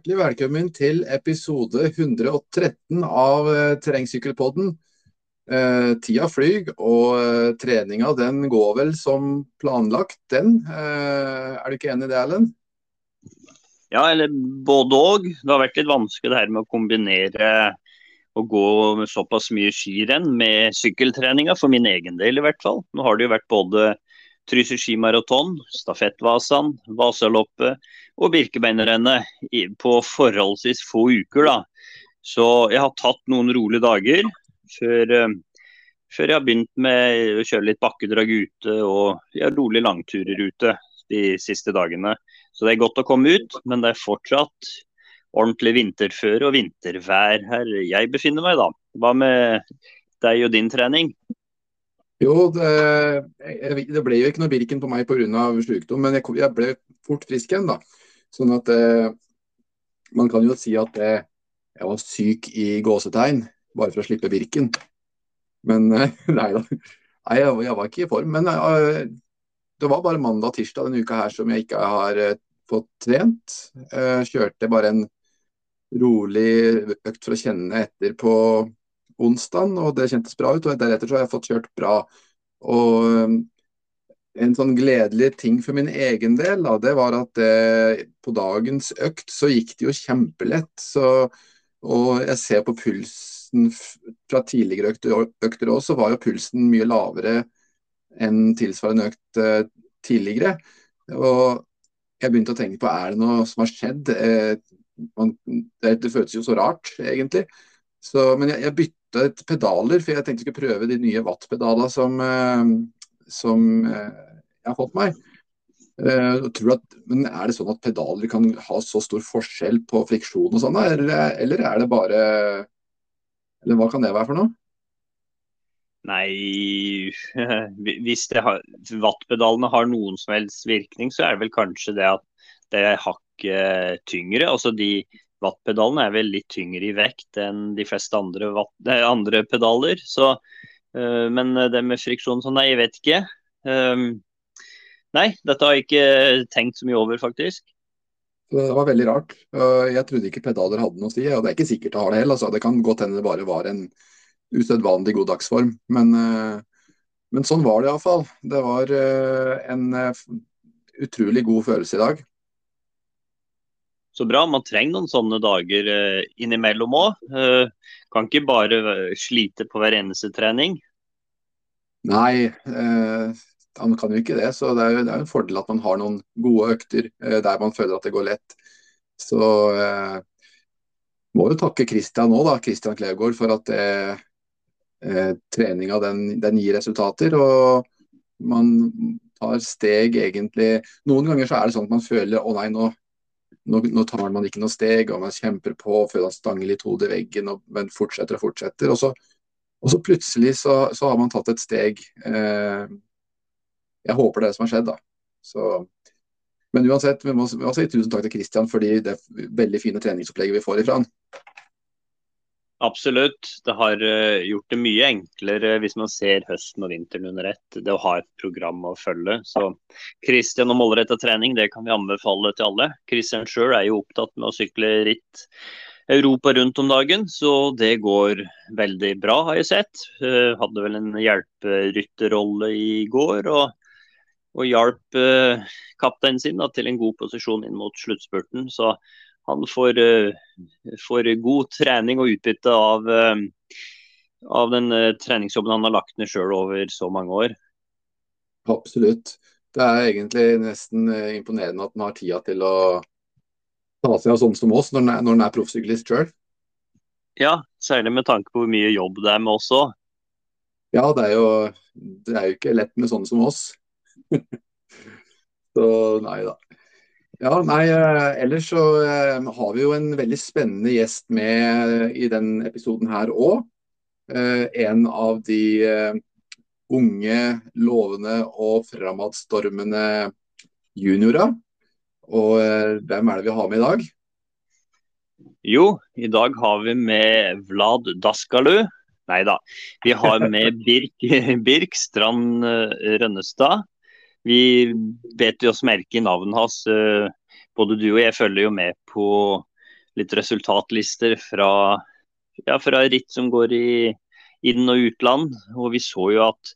Hjertelig velkommen til episode 113 av eh, Terrengsykkelpodden. Eh, tida flyr, og eh, treninga den går vel som planlagt, den. Eh, er du ikke enig i det, Erlend? Ja, eller både òg. Det har vært litt vanskelig det her med å kombinere å gå med såpass mye skirenn med sykkeltreninga, for min egen del i hvert fall. Nå har det jo vært både Trysil skimaraton, Stafettvasan, Vasaloppet og Birkebeinerrennet på forholdsvis få uker. da. Så jeg har tatt noen rolige dager før, eh, før jeg har begynt med å kjøre litt bakkedrag ute og har rolige langturer ute de siste dagene. Så det er godt å komme ut, men det er fortsatt ordentlig vinterføre og vintervær her jeg befinner meg, da. Hva med deg og din trening? Jo, det, det, ble jo ikke noe Birken på meg pga. sykdom, men jeg, jeg, ble fort frisk igjen. da. Sånn at eh, man kan jo si at eh, jeg var syk i gåsetegn, bare for å slippe Birken. Men eh, nei da. Nei, jeg, jeg, var ikke i form. Men eh, det var bare mandag og tirsdag denne uka her som jeg ikke har eh, fått trent. Jeg kjørte bare en rolig økt for å kjenne etter på onsdag, og det kjentes bra ut. og Deretter så har jeg fått kjørt bra. Og en sånn gledelig ting for min egen del, da, det var at det, på dagens økt så gikk det jo kjempelett. Så, og jeg ser på pulsen fra tidligere økter, økter også, så var jo pulsen mye lavere enn tilsvarende økt uh, tidligere. Og jeg begynte å tenke på er det noe som har skjedd. Eh, man, det, det, føltes jo så rart, egentlig. Så, men jeg, jeg bytta pedaler, for jeg tenkte jeg skulle prøve de nye wattpedalene som, eh, som eh, jeg har fått meg. Uh, at, men Er det sånn at pedaler kan ha så stor forskjell på friksjon og sånn, eller, eller, er det bare Eller hva kan det være for noe? Nei, hvis har, wattpedalene har noen som helst virkning, så er det vel kanskje det at det er hakket tyngre. Altså de wattpedalene er vel litt tyngre i vekt enn de fleste andre, watt, eh, andre pedaler. Så, uh, men det med friksjon sånn, nei, jeg vet ikke. Um, nei, dette har jeg ikke tenkt så mye over, faktisk. Det var veldig rart. Jeg trodde ikke pedaler hadde noe å si, og det er ikke sikkert det har det heller. Altså. Det kan godt hende det bare var en usedvanlig god dagsform. Men, men sånn var det iallfall. Det var en utrolig god følelse i dag. Så bra. Man trenger noen sånne dager eh, innimellom òg. Eh, kan ikke bare slite på hver eneste trening. Nei, man kan jo ikke det. Så det er jo det er en fordel at man har noen gode økter eh, der man føler at det går lett. Så eh, må jo takke Christian nå, da, Christian Klevgård, for at eh, eh, treninga den, den, gir resultater. Og man tar steg egentlig Noen ganger så er det sånn at man føler å nei, nå nå, nå, tar man ikke noe steg, og man kjemper på føler man stanger litt hodet i veggen, og, men fortsetter og fortsetter. Og så, og så plutselig så, så, har man tatt et steg. Eh, jeg håper det er det som har skjedd, da. Så, men uansett, vi må, vi må si tusen takk til Kristian for det veldig fine treningsopplegget vi får ifra han. Absolutt. Det har eh, gjort det mye enklere hvis man ser høsten og vinteren under ett. Det å ha et program å følge. Så Kristian og målretta trening det kan vi anbefale til alle. Kristian sjøl er jo opptatt med å sykle ritt Europa rundt om dagen, så det går veldig bra, har jeg sett. Uh, hadde vel en hjelperytterrolle i går. og, og hjalp uh, kapteinen sin da, til en god posisjon inn mot sluttspurten. Så han får, eh, får, god trening og utbytte av, eh, av den eh, treningsjobben han har lagt ned sjøl over så mange år. Absolutt. Det er egentlig nesten imponerende at han har tida til å ta seg av sånn som oss, når han er, er proffsyklist sjøl. Ja, særlig med tanke på hvor mye jobb det er med oss òg. Ja, det er, jo, det er jo ikke lett med sånne som oss. så nei da. Ja, nei, eh, Ellers så eh, har vi jo en veldig spennende gjest med i den episoden her òg. Eh, en av de unge, lovende og framadstormende juniorer. Og hvem er det vi har med i dag? Jo, i dag har vi med Vlad Daskalu. Nei da. Vi har med Birk, Birk Strand Rønnestad. Vi vet jo oss merke i navnet hans. Eh, både du og jeg følger jo med på litt resultatlister fra, ja, fra ritt som går i inn- og utland. Og vi så jo at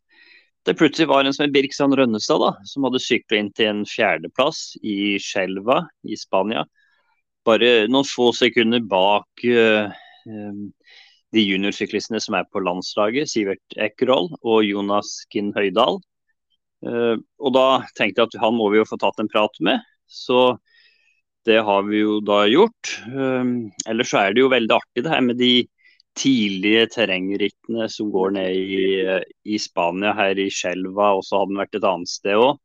det plutselig var en som het Birksan Rønnestad, da, som hadde sykla inn til en fjerdeplass i Skjelva i Spania. Bare noen få sekunder bak uh, de juniorsyklistene som er på landslaget, Sivert Ekerhold og Jonas Kinn Høydal. Uh, og da tenkte jeg at han må vi jo få tatt en prat med. Så det har vi jo da gjort. Um, ellers så er det jo veldig artig det her med de tidlige terrengrittene som går ned i, i Spania, her i Skjelva, og så hadde den vært et annet sted òg.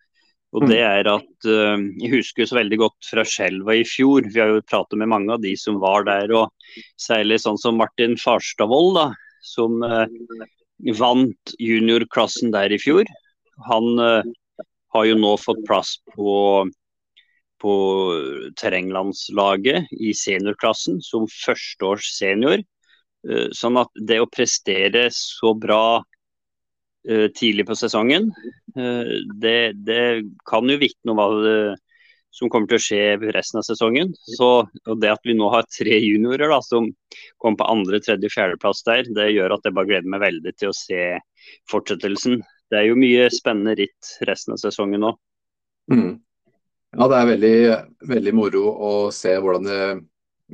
Og det er at uh, Jeg husker så veldig godt fra Skjelva i fjor. Vi har jo pratet med mange av de som var der. og Særlig sånn som Martin Farstadvold, da, som uh, vant juniorklassen der i fjor. Han uh, har jo nå fått plass på, på terrenglandslaget i seniorklassen som førsteårs senior. Sånn at det å prestere så bra Eh, tidlig på sesongen. Eh, det, det kan jo vitne om hva som kommer til å skje resten av sesongen. Så, og Det at vi nå har tre juniorer da, som kommer på andre, tredje, fjerdeplass der, det gjør at jeg bare gleder meg veldig til å se fortsettelsen. Det er jo mye spennende ritt resten av sesongen nå. Mm. Ja, det er veldig, veldig moro å se hvordan det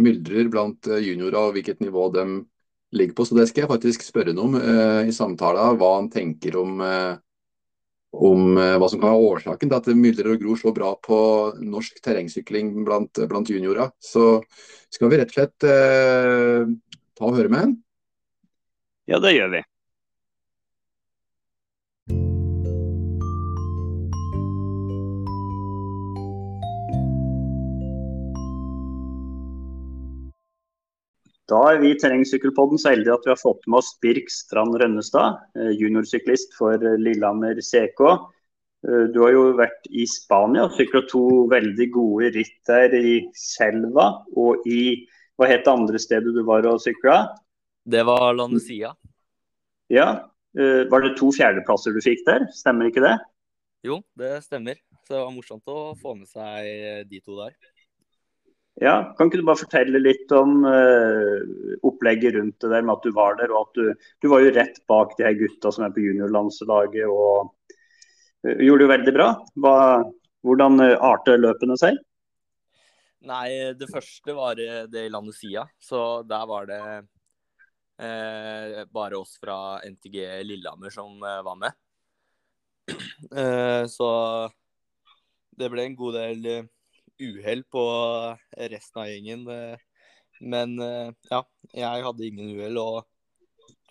myldrer blant juniorer og hvilket nivå de ligger på. Så det skal jeg faktisk spørre ham om uh, i samtalen, hva han tenker om, uh, om uh, hva som kan være årsaken til at det myldrer og gror så bra på norsk terrengsykling blant, blant juniorer. Så skal vi rett og slett ta og høre med han. Ja, det gjør vi. Da er vi i Terrengsykkelpodden så heldige at vi har fått med oss Birk Strand Rønnestad, eh, juniorsyklist for eh, Lillehammer CK. Eh, du har jo vært i Spania og sykla to veldig gode ritt der i Selva og i Hva het det andre stedet du var og sykla? Det var Landesia. Ja. Var det to fjerdeplasser du fikk der, stemmer ikke det? Jo, det stemmer. Så det var morsomt å få med seg de to der. Ja, Kan ikke du bare fortelle litt om uh, opplegget rundt det der med at du var der, og at du, du var jo rett bak de her gutta som er på juniorlandslaget og uh, gjorde jo veldig bra. Hva, hvordan arte løpene seg? Nei, det første var det i landet Sia, så der var det eh, bare oss fra NTG Lillehammer som var med. så det ble en god del uhell på resten av gjengen. Eh, men eh, ja, jeg hadde ingen uhell og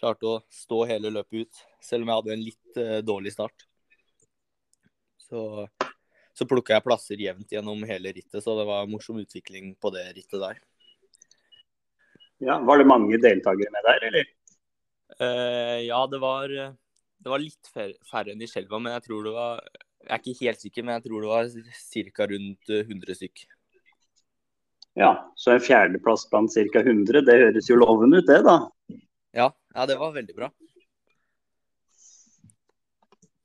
klarte å stå hele løpet ut. Selv om jeg hadde en litt eh, dårlig start. Så, så plukka jeg plasser jevnt gjennom hele rittet, så det var morsom utvikling på det rittet der. Ja, Var det mange deltakere med der, eller? Uh, ja, det var, det var litt færre enn i Skjelva, men jeg tror det var jeg er ikke helt sikker, men jeg tror det var ca. rundt 100 eh, stykk. Ja, så en fjerdeplass blant ca. 100, det høres jo lovende ut det, da? Ja, ja, det var veldig bra.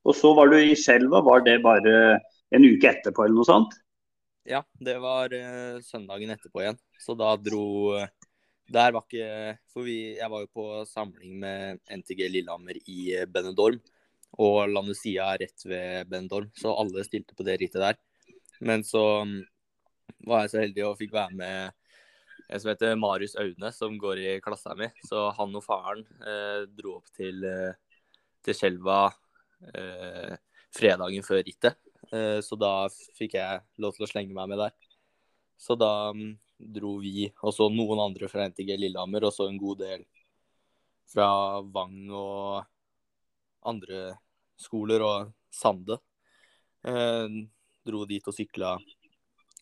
Og så var du i Skjelva, var det bare en uke etterpå eller noe sånt? Ja, det var uh, søndagen etterpå igjen. Så da dro uh, Der var ikke For vi, jeg var jo på samling med NTG Lillehammer i uh, Benedorm og Landesia er rett ved Bendorm, så alle stilte på det rittet der. Men så mm, var jeg så heldig og fikk være med en som heter Marius Aune, som går i klassa mi. Så han og faren eh, dro opp til, eh, til Skjelva eh, fredagen før rittet. Eh, så da fikk jeg lov til å slenge meg med der. Så da um, dro vi, og så noen andre fra NTG Lillehammer, og så en god del fra Vang og andre skoler og Sande. Eh, dro dit og sykla,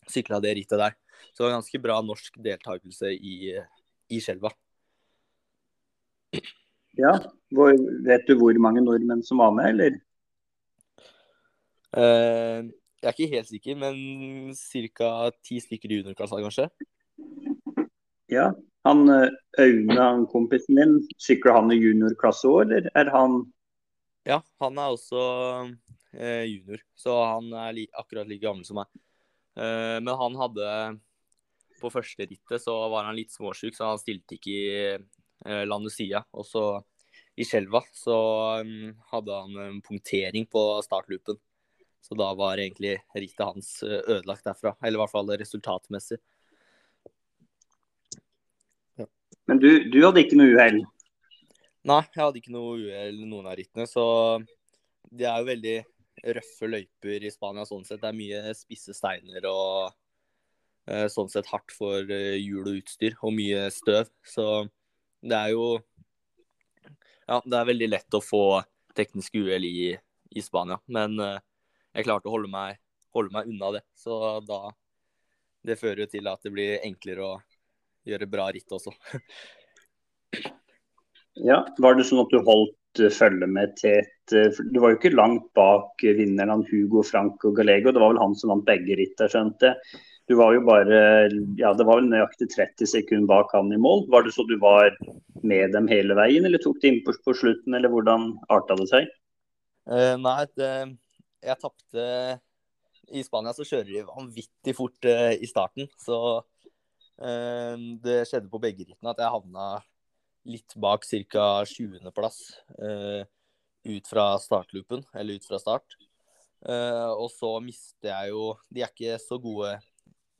sykla, det rittet der. Så det var ganske bra norsk deltakelse i, i Skjelva. Ja, hvor, Vet du hvor mange nordmenn som var med, eller? Eh, jeg er ikke helt sikker, men ca. ti stykker i underklassa, kanskje. Ja. Han eh, Aune, han kompisen din, sykler han i juniorklasse òg, eller er han ja, han er også eh, junior, så han er li akkurat like gammel som meg. Eh, men han hadde på første rittet så var han litt småsjuk, så han stilte ikke i eh, sida. Og så i Skjelva så um, hadde han en punktering på startloopen. Så da var egentlig rittet hans eh, ødelagt derfra. Eller i hvert fall resultatmessig. Ja. Men du, du, hadde ikke noe uhell? Nei, jeg hadde ikke noe uhell noen av rittene. Så det er jo veldig røffe løyper i Spania sånn sett. Det er mye spisse steiner og uh, sånn sett hardt for uh, hjul og utstyr, og mye støv. Så det er jo Ja, det er veldig lett å få teknisk uhell i, i, Spania. Men uh, jeg klarte å holde meg, holde meg unna det. Så da Det fører jo til at det blir enklere å gjøre bra ritt også. ja, Var det sånn at du holdt følge med et eh, Du var jo ikke langt bak vinneren av Hugo Frank og Gallego. Det var vel han som vant begge ritt, skjønte Du var jo bare Ja, det var vel nøyaktig 30 sekunder bak han i mål. Var det så du var med dem hele veien, eller tok de inn på, på slutten, eller hvordan arta det seg? Uh, nei, det, jeg tapte I Spania så kjører de vanvittig fort uh, i starten, så uh, det skjedde på begge rittene at jeg havna litt bak ca. 20.-plass uh, eh, ut fra startloopen, eller ut fra start. Uh, og så mister jeg jo De er ikke så gode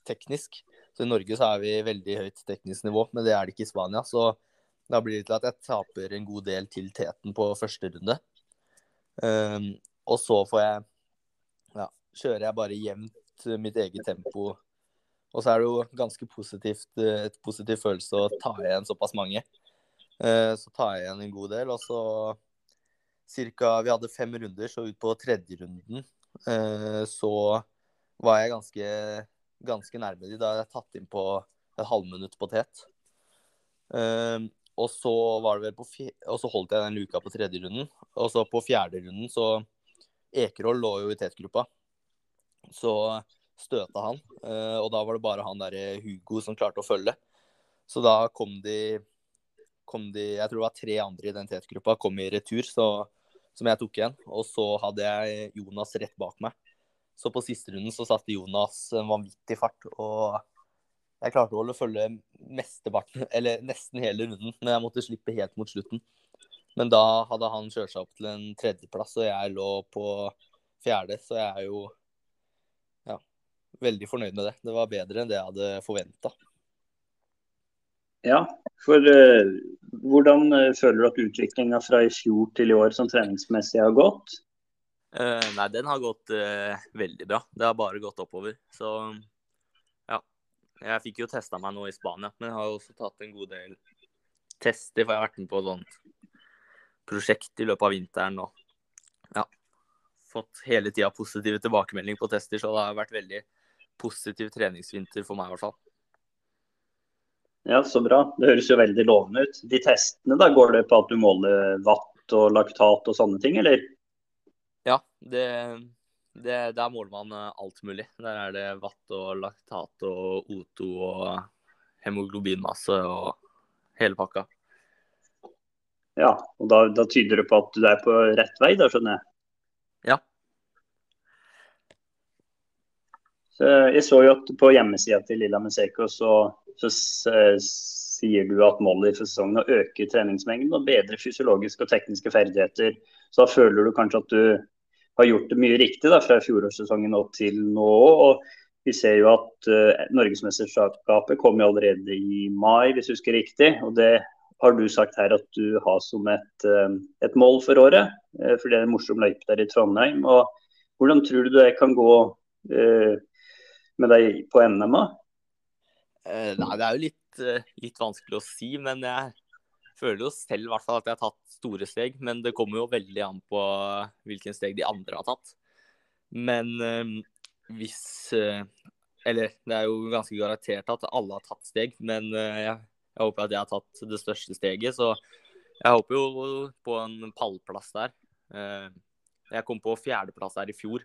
teknisk. Så i Norge så er vi veldig høyt teknisk nivå, men det er det ikke i Spania. Så da blir det til at jeg taper en god del til teten på første runde. Um, og så får jeg ja, kjører jeg bare jevnt mitt eget tempo. Og så er det jo ganske positivt, et positiv følelse å ta igjen såpass mange. Eh, så tar jeg igjen en god del. Og så cirka Vi hadde fem runder, så ut på tredje runden eh, så var jeg ganske, ganske nærme de. Da hadde jeg tatt inn på et halvminutt på tet. Eh, og så var det vel på og så holdt jeg den luka på tredje runden. Og så på fjerde runden så Ekerhold lå jo i tetgruppa. Så støta han, og da var det bare han derre Hugo som klarte å følge. Så da kom de kom de Jeg tror det var tre andre i identitetsgruppa kom i retur, så, som jeg tok igjen. Og så hadde jeg Jonas rett bak meg. Så på siste runden så satte Jonas en vanvittig fart. Og jeg klarte å følge mesteparten, eller nesten hele runden, men jeg måtte slippe helt mot slutten. Men da hadde han kjørt seg opp til en tredjeplass, og jeg lå på fjerde. Så jeg er jo veldig fornøyd med det. Det var bedre enn det jeg hadde forventa. Ja, for uh, hvordan uh, føler du at utviklinga fra i fjor til i år som treningsmessig har gått? Uh, nei, den har gått veldig bra. Det har bare gått oppover. Så ja. Jeg fikk jo testa meg nå i Spania, men jeg har også tatt en god del tester. For jeg har vært med på et sånt prosjekt i løpet av vinteren og ja, fått hele tida positive tilbakemeldinger på tester. Så det har vært veldig positiv treningsvinter for meg i hvert fall. Ja, Så bra. Det høres jo veldig lovende ut. De testene, da, går det på at du måler watt og laktat og sånne ting, eller? Ja, det, det, der måler man eh, alt mulig. Der er det watt og laktat og O2 og hemoglobinmasse og hele pakka. Ja, og da, da tyder det på at du er på rett vei, da skjønner jeg? Ja. Så jeg så jo at på hjemmesida til Lilla Museko så så sier du at målet for sesongen er å øke treningsmengden og bedre fysiologiske og tekniske ferdigheter. Så da føler du kanskje at du har gjort det mye riktig da, fra fjorårssesongen og til nå. og Vi ser jo at uh, Norgesmesterskapet kommer allerede i mai, hvis du husker riktig. og det har du sagt her at du har som et, uh, et mål for året. Uh, for det er en morsom løype der i Trondheim. og Hvordan tror du det kan gå med deg på NM? Eh, nei, det er jo litt, eh, litt, vanskelig å si, men jeg føler jo selv i hvert fall at jeg har tatt store steg. Men det kommer jo veldig an på hvilken steg de andre har tatt. Men eh, hvis Eller det er jo ganske garantert at alle har tatt steg, men jeg, jeg håper at jeg har tatt det største steget. Så jeg håper jo på en pallplass der. Jeg kom på fjerdeplass der i fjor,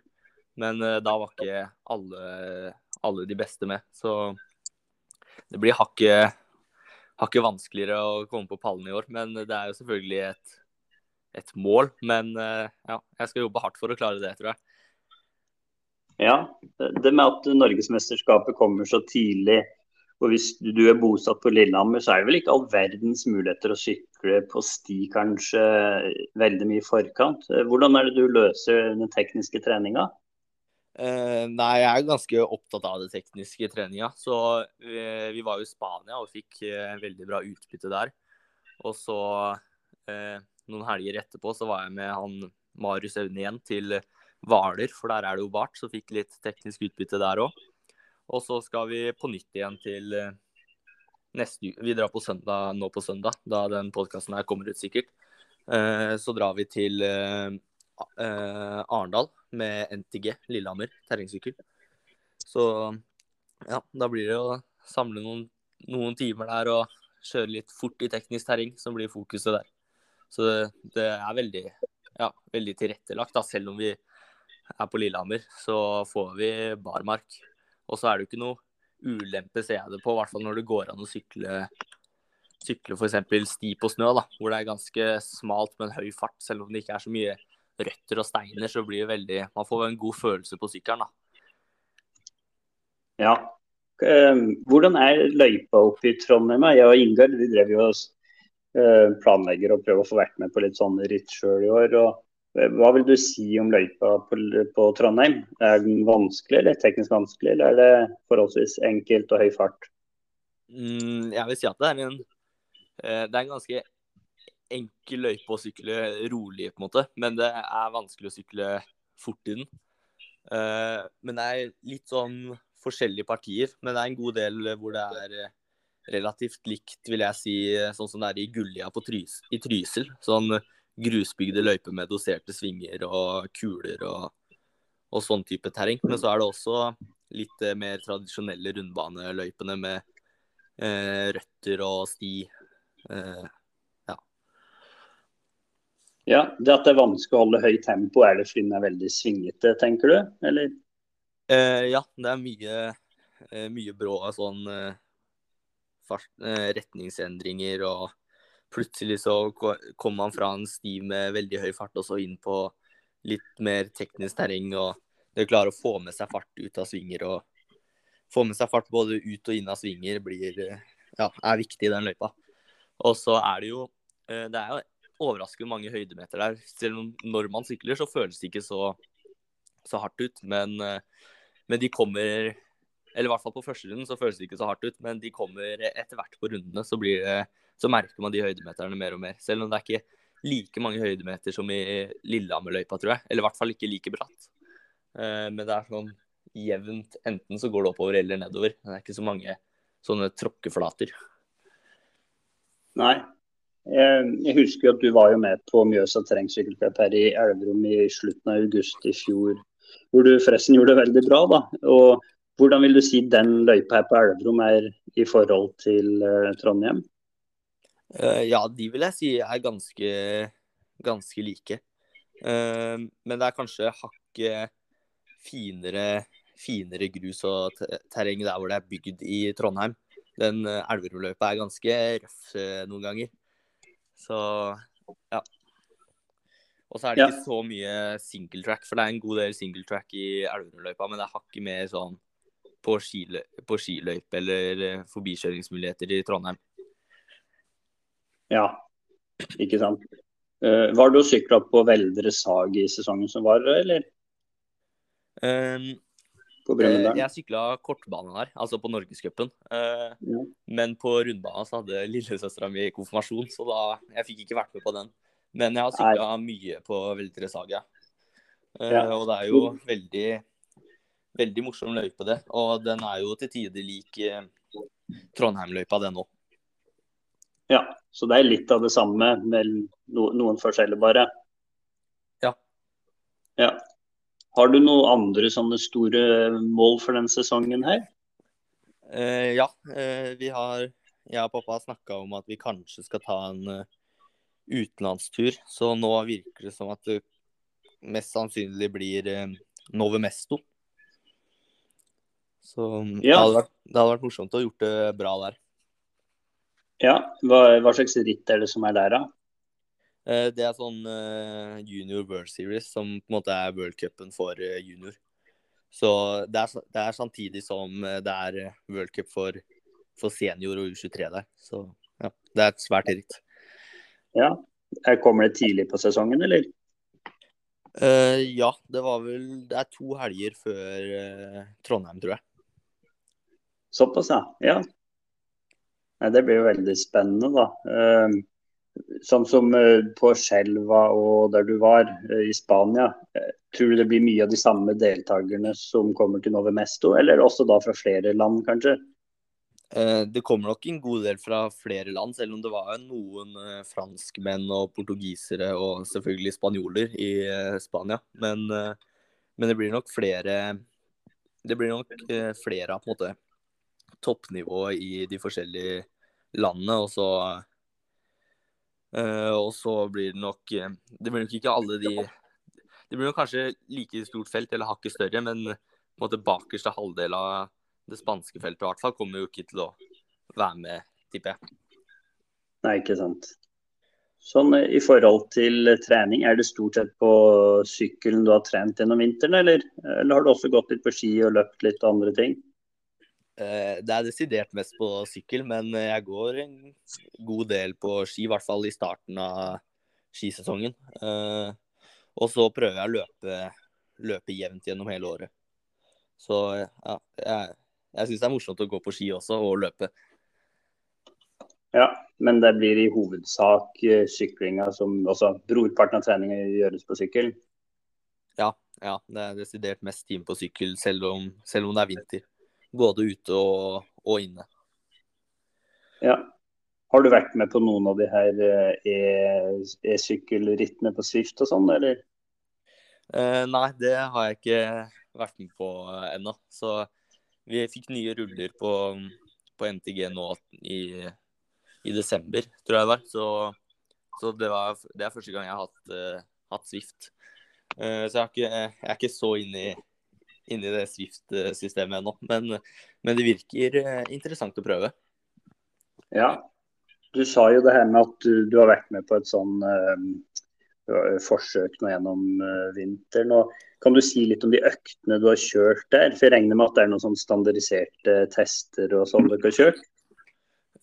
men da var ikke alle, alle de beste med. Så det blir hakket, hakket vanskeligere å komme på pallen i år. Men det er jo selvfølgelig et, et mål. Men eh, ja, jeg skal jobbe hardt for å klare det, tror jeg. Ja, det med at Norgesmesterskapet kommer så tidlig Og hvis du er bosatt på Lillehammer, så er det vel ikke all verdens muligheter å sykle på sti kanskje veldig mye i forkant. Hvordan er det du løser den tekniske treninga? Eh, nei, jeg er ganske opptatt av det tekniske treninga. Så vi, vi var jo i Spania og fikk uh, veldig bra utbytte der. Og så noen helger etterpå så var jeg med han Marius Aune igjen til Hvaler, for der er det jo bart, så fikk litt teknisk utbytte der òg. Og så skal vi på nytt igjen til neste uke. Vi drar på søndag nå på søndag, da den podkasten her kommer ut sikkert. Så drar vi til Arendal med NTG Lillehammer terrengsykkel. Så ja, da blir det å samle noen, noen timer der og kjøre litt fort i teknisk terreng som blir fokuset der. Så det, det er veldig, ja, veldig tilrettelagt. Da. Selv om vi er på Lillehammer, så får vi barmark. Og så er det jo ikke noe ulempe, ser jeg det på, i hvert fall når det går an å sykle, sykle f.eks. sti på snø, da, hvor det er ganske smalt med en høy fart. Selv om det ikke er så mye røtter og steiner, så blir det veldig Man får en god følelse på sykkelen, da. Ja. Ehm, hvordan er løypa oppe i Trondheim? Jeg og Ingar vi drev jo og eh, planlegger og prøver å få vært med på litt sånne ritt sjøl i år. og hva vil du si om løypa på, på, Trondheim? Er den vanskelig, eller teknisk vanskelig, eller er det forholdsvis enkelt og høy fart? Mm, jeg vil si at det er en, eh, det er en ganske enkel løype å sykle rolig, på en måte. Men det er vanskelig å sykle fort i den. Eh, men det er litt sånn forskjellige partier. Men det er en god del hvor det er eh, relativt likt, vil jeg si, sånn som det er i Gullia Trys, i Trysil. Sånn grusbygde løyper med doserte svinger og kuler og, og sånn type terreng. Men så er det også litt eh, mer tradisjonelle rundbaneløypene med eh, røtter og sti. Eh. Ja. Det at det er vanskelig å holde høyt tempo, er det fordi den er veldig svingete, tenker du? Eller? Eh, ja, det er mye, eh, mye brå sånn eh, fart, retningsendringer og plutselig så kommer man fra en sti med veldig høy fart og så inn på litt mer teknisk terreng. og Det å klare å få med seg fart ut av svinger og få med seg fart både ut og inn av svinger blir, ja, er viktig i den løypa. Og så er det jo eh, det er jo overraskende mange høydemeter der. Selv om når man sykler, så føles det ikke så, så hardt ut. Men, eh, men de kommer Eller i hvert fall på første runden så føles det ikke så hardt ut, men de kommer etter hvert på rundene, så det så merker man de høydemeterne mer og mer. Selv om det er ikke like mange høydemeter som i Lillehammerløypa, tror jeg. Eller i hvert fall ikke like bratt. Eh, men det er sånn jevnt. Enten så går det oppover eller nedover. Det er ikke så mange sånne tråkkeflater. Nei. Jeg husker at du var jo med på Mjøsa terrengsykkelcup her i Elverum i slutten av august i fjor. Hvor du forresten gjorde det veldig bra, da. Og hvordan vil du si den løypa her på Elverum er i forhold til eh, Trondheim? Uh, ja, de vil jeg si er ganske, ganske like. Uh, men det er kanskje hakket finere, finere grus og terreng der hvor det er bygd i Trondheim. Den Elverumløypa er ganske røff noen ganger. Så ja. Og så er det ja. ikke så mye single track, for det er en god del single track i Elverumløypa, men det er hakket mer sånn på, skiløy på skiløype eller forbikjøringsmuligheter i Trondheim. Ja, ikke sant. Uh, var du og sykla på Veldre Sag i sesongen som var, eller? Um, uh, jeg sykla kortbane der, altså på Norgescupen. Uh, ja. Men på rundbana så hadde lillesøstera mi konfirmasjon, så da jeg fikk ikke vært med på den. Men jeg har sykla mye på Veldresaget. Ja. ja. Og det er jo veldig, veldig morsom løype, det. Og den er jo til tider lik Trondheim-løypa, den òg. Ja, så det er litt av det samme, med noen forskjeller bare. Ja. ja. Har du noen andre sånne store mål for denne sesongen her? Uh, ja, uh, vi har Jeg og pappa har snakka om at vi kanskje skal ta en uh, utenlandstur. Så nå virker det som at det mest sannsynlig blir Nove Mesto. Så ja. det, hadde vært, det hadde vært morsomt å gjort det bra der. Ja, hva, hva, slags ritt er det som er der, da? Eh, det er sånn uh, junior World Series, som på en måte er worldcupen for uh, junior. Så det er, det er, samtidig som det er worldcup for for senior og U23 der. Så ja, det er svært rikt. Ja. Kommer det tidlig på sesongen, eller? Uh, ja, det var vel Det er to helger før uh, Trondheim, tror jeg. Såpass, ja. ja. Nei, det blir jo veldig spennende, da. Uh, sånn som på Skjelva og der du var, i Spania. Tror du det blir mye av de samme deltakerne som kommer til Nove Mesto, eller også da fra flere land, kanskje? Eh, det kommer nok en god del fra flere land, selv om det var noen eh, franskmenn og portugisere og selvfølgelig spanjoler i eh, Spania. Men, men det blir nok flere Det blir nok flere av toppnivået i de forskjellige landene. Og så, og så blir det nok Det blir nok ikke alle de det blir nok kanskje like stort felt, eller hakket større, men på en måte bakerste halvdel av det spanske feltet i hvert fall kommer jo ikke til å være med, tipper jeg. Nei, ikke sant. Sånn I forhold til trening, er det stort sett på sykkelen du har trent gjennom vinteren, eller, eller har du også gått litt på ski og løpt litt og andre ting? Eh, det er desidert mest på sykkel, men jeg går en god del på ski, i hvert fall i starten av skisesongen. Eh, og så prøver jeg å løpe, løpe jevnt gjennom hele året. Så ja, jeg, jeg syns det er morsomt å gå på ski også, og løpe. Ja, men det blir i hovedsak eh, syklinga som også Brorparten av treninga gjøres på sykkel? Ja, ja, det er desidert mest time på sykkel selv om, selv om det er vinter. Både ute og, og inne. Ja, har du vært med på noen av de her eh, e-sykkelrittene på Swift og sånn, eller? Eh, nei, det har jeg ikke vært med på ennå. Så vi fikk nye ruller på, på NTG nå i, i, desember, tror jeg det var. Så, så det, var, det, er første gang jeg har hatt, uh, hatt Swift. Uh, så jeg ikke, jeg er ikke så inne i, inne i det Swift-systemet ennå. Men, men, det virker interessant å prøve. Ja, du sa jo det her med at du, du har vært med på et sånn uh, forsøk nå gjennom uh, vinteren. og Kan du si litt om de øktene du har kjørt der? For Jeg regner med at det er noen sånn standardiserte tester og sånn dere har kjørt?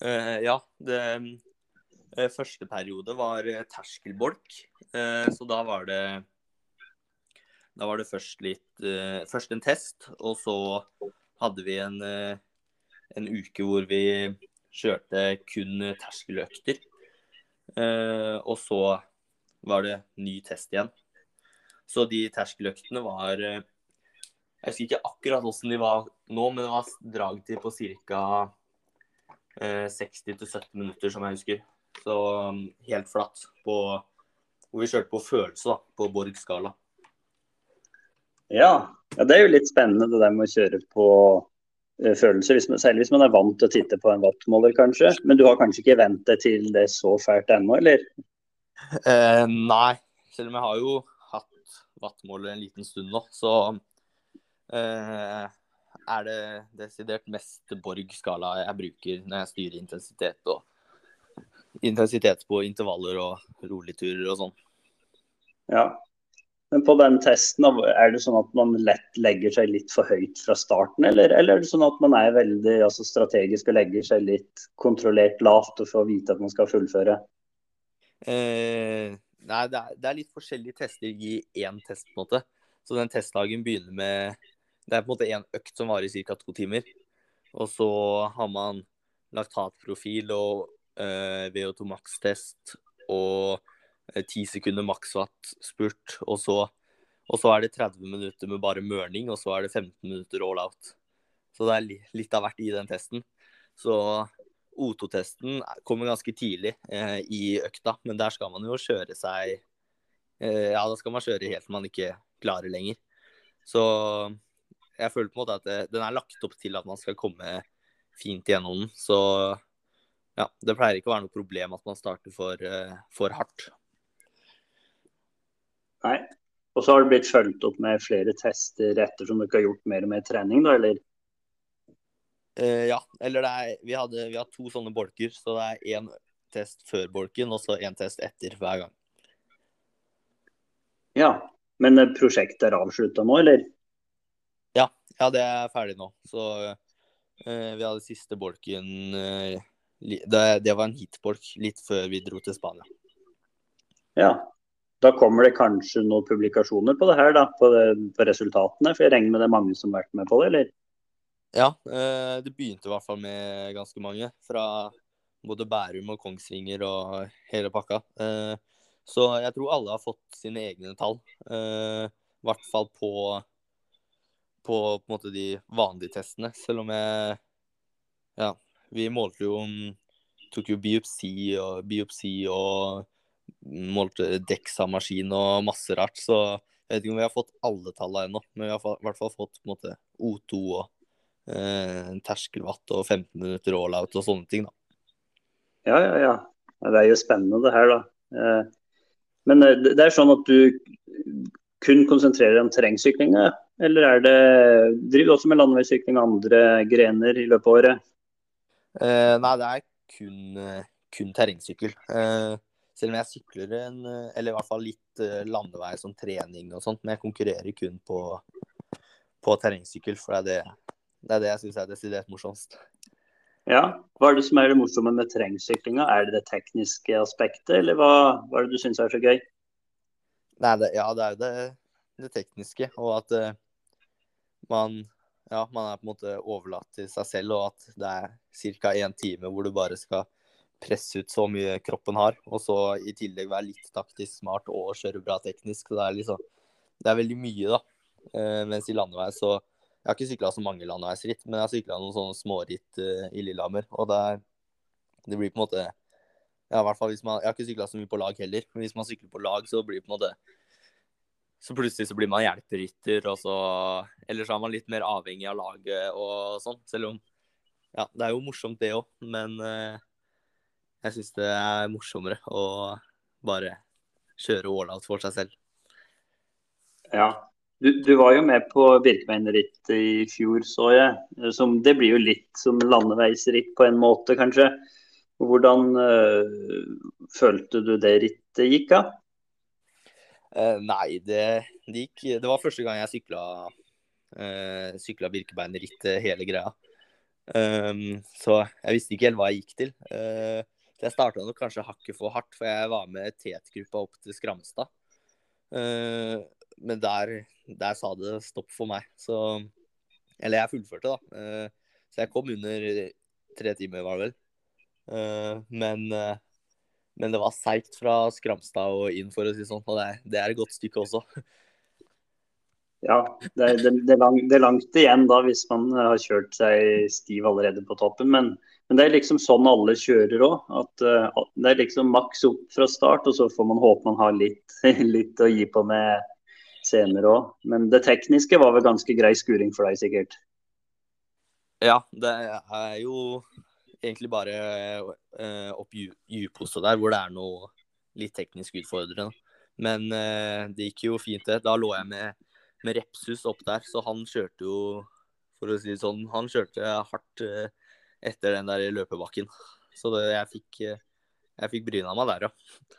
Uh, ja. det Første periode var terskelbolk. så da var det da var det først litt Først en test, og så hadde vi en, en uke hvor vi kjørte kun terskeløkter. Eh, og så var det ny test igjen. Så de terskeløktene var eh, Jeg husker ikke akkurat hvordan de var nå, men det var dragtid på ca. Eh, 60-70 minutter, som jeg husker. Så um, helt flatt. På, hvor vi kjørte på følelse, da, på Borg-skala. Ja. ja, det er jo litt spennende det der med å kjøre på uh, følelser. hvis man, selv hvis man er vant til å titte på en wattmåler, kanskje. Men du har kanskje ikke vent deg til det så fælt ennå, eller? Uh, nei, selv om jeg har jo hatt wattmåler en liten stund nå, så uh, er det desidert mest Borg-skala jeg bruker når jeg styrer intensitet og intensitet på intervaller og roligturer og sånn. Ja, men på den testen, er det sånn at man lett legger seg litt for høyt fra starten, eller, eller er det sånn at man er veldig altså, strategisk og legger seg litt kontrollert lavt og får vite at man skal fullføre? Eh, nei, det er, det er, litt forskjellige tester i én test, på en måte. Så den testdagen begynner med Det er på en måte én økt som varer i ca. to timer. Og så har man laktatprofil og eh, VO2 max-test og Eh, ti sekunder makswatt spurt, og og så, er det 30 minutter med bare mørning, og så er det 15 minutter all out. Så det er litt av hvert i den testen. Så O2-testen kommer ganske tidlig eh, i økta, men der skal man jo kjøre seg eh, Ja, da skal man kjøre helt til man ikke klarer lenger. Så jeg føler på en måte at det, den er lagt opp til at man skal komme fint gjennom den. Så ja, det pleier ikke å være noe problem at man starter for, eh, for hardt. Nei. Og så har det blitt fulgt opp med flere tester ettersom dere har gjort mer og mer trening, da, eller? Uh, ja, eller er, vi, hadde, vi har to sånne bolker, så det er én test før bolken og så én test etter hver gang. Ja, men prosjektet er avslutta nå, eller? Ja, ja, det er ferdig nå. Så uh, vi hadde siste bolken uh, det, det, var en hitbolk litt før vi dro til Spania. Ja. Da kommer det kanskje noen publikasjoner på det her, da, på, det, på resultatene? For jeg regner med det er mange som har vært med på det, eller? Ja, eh, det begynte i hvert fall med ganske mange. Fra både Bærum og Kongsvinger og hele pakka. Eh, så jeg tror alle har fått sine egne tall. I hvert fall på på, på de vanlige testene. Selv om jeg Ja, vi målte jo Tok jo biopsi og biopsi og målte Dexa-maskin og masse rart. Så jeg vet ikke om vi har fått alle tallene ennå, men vi har i hvert fall fått måte O2 og eh, terskelvatt og 15 minutter all-out og sånne ting, da. Ja, ja, ja. Det er jo spennende det her, da. Eh, men eh, det er sånn at du kun konsentrerer deg om terrengsyklinga, eller er det, driver du også med landeveissykling og andre grener i løpet av året? Eh, nei, det er kun, eh, kun terrengsykkel. Eh, selv om jeg sykler en, eller i hvert fall litt eh, landevei som trening og sånt, men jeg konkurrerer kun på, på terrengsykkel, for det er det, det, er det jeg syns er desidert morsomst. Ja, Hva er det som er det morsomme med terrengsyklinga? Er det det tekniske aspektet, eller hva, hva er det du syns er så gøy? Nei, det, ja, det er jo det, det, tekniske. Og at uh, man, ja, man er på en måte overlatt til seg selv, og at det er ca. én time hvor du bare skal presse ut så mye kroppen har. Og så i tillegg være litt taktisk smart og kjøre bra teknisk. Så det er liksom Det er veldig mye, da. Eh, mens i landevei så Jeg har ikke sykla så mange landeveisritt, men jeg har sykla noen sånne småritt eh, i Lillehammer. Og det, er, det blir på en måte ja, i hvert fall hvis man, Jeg har ikke sykla så mye på lag heller, men hvis man sykler på lag, så blir det på en måte Så plutselig så blir man hjelperytter, og så Eller så er man litt mer avhengig av laget og sånn. Selv om Ja, det er jo morsomt det òg, men uh, jeg syns det er morsommere å bare kjøre all-out for seg selv. Ja. Du, du var jo med på Birkebeinerrittet i fjor, så jeg. Som, det blir jo litt som landeveisritt på en måte, kanskje. Hvordan øh, følte du det rittet gikk av? Uh, nei, det, det, gikk Det var første gang jeg sykla, uh, sykla Birkebeinerrittet hele greia. Um, så jeg visste ikke helt hva jeg gikk til. Uh, jeg starta nok kanskje hakket for hardt, for jeg var med tetgruppa opp til Skramstad. Uh, men der, der, sa det stopp for meg. Så Eller jeg fullførte, da. Uh, så jeg kom under tre timer, var det vel. Eh, men, eh, men det var seigt fra Skramstad og inn, for å si sånn. Og det er et godt stykke også. Ja, det er, det, er langt, det er, langt, igjen da hvis man har kjørt seg stiv allerede på toppen. Men, men det er liksom sånn alle kjører òg. Uh, det er liksom maks opp fra start, og så får man håpe man har litt, litt å gi på med senere òg. Men det tekniske var vel ganske grei skuring for deg, sikkert? Ja, det er jo egentlig bare uh, opp Djupose der, hvor det er noe litt teknisk utfordrende. Men uh, det gikk jo fint, det. Da lå jeg med, med Repsus opp der, så han kjørte jo, for å si det sånn, han kjørte hardt uh, etter den der løpebakken. Så det, jeg fikk, jeg fikk bryna meg der, ja.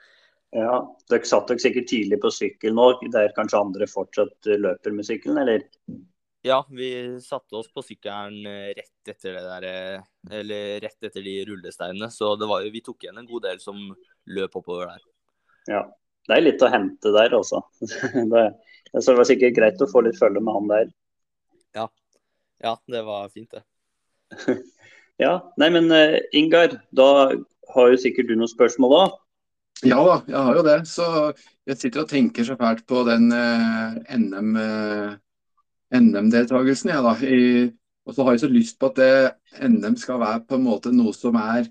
Ja, Dere satt dere sikkert tidlig på sykkel nå, der kanskje andre fortsatt løper med sykkelen, eller? Ja, vi satte oss på sykkelen eh, rett etter det der, eh, eller rett etter de rullesteinene. Så det var vi tok igjen en god del som løp oppover der. Ja, det er litt å hente der også. det, det var sikkert greit å få litt følge med han der. Ja, ja det var fint det. ja, nei men uh, Ingar, da har jo sikkert du noen spørsmål òg? Ja da, jeg har jo det. Så jeg sitter og tenker så fælt på den uh, NM. Uh, NM-deltakelsen. Ja, da. og så har jeg så lyst på at det, NM skal være på en måte noe som er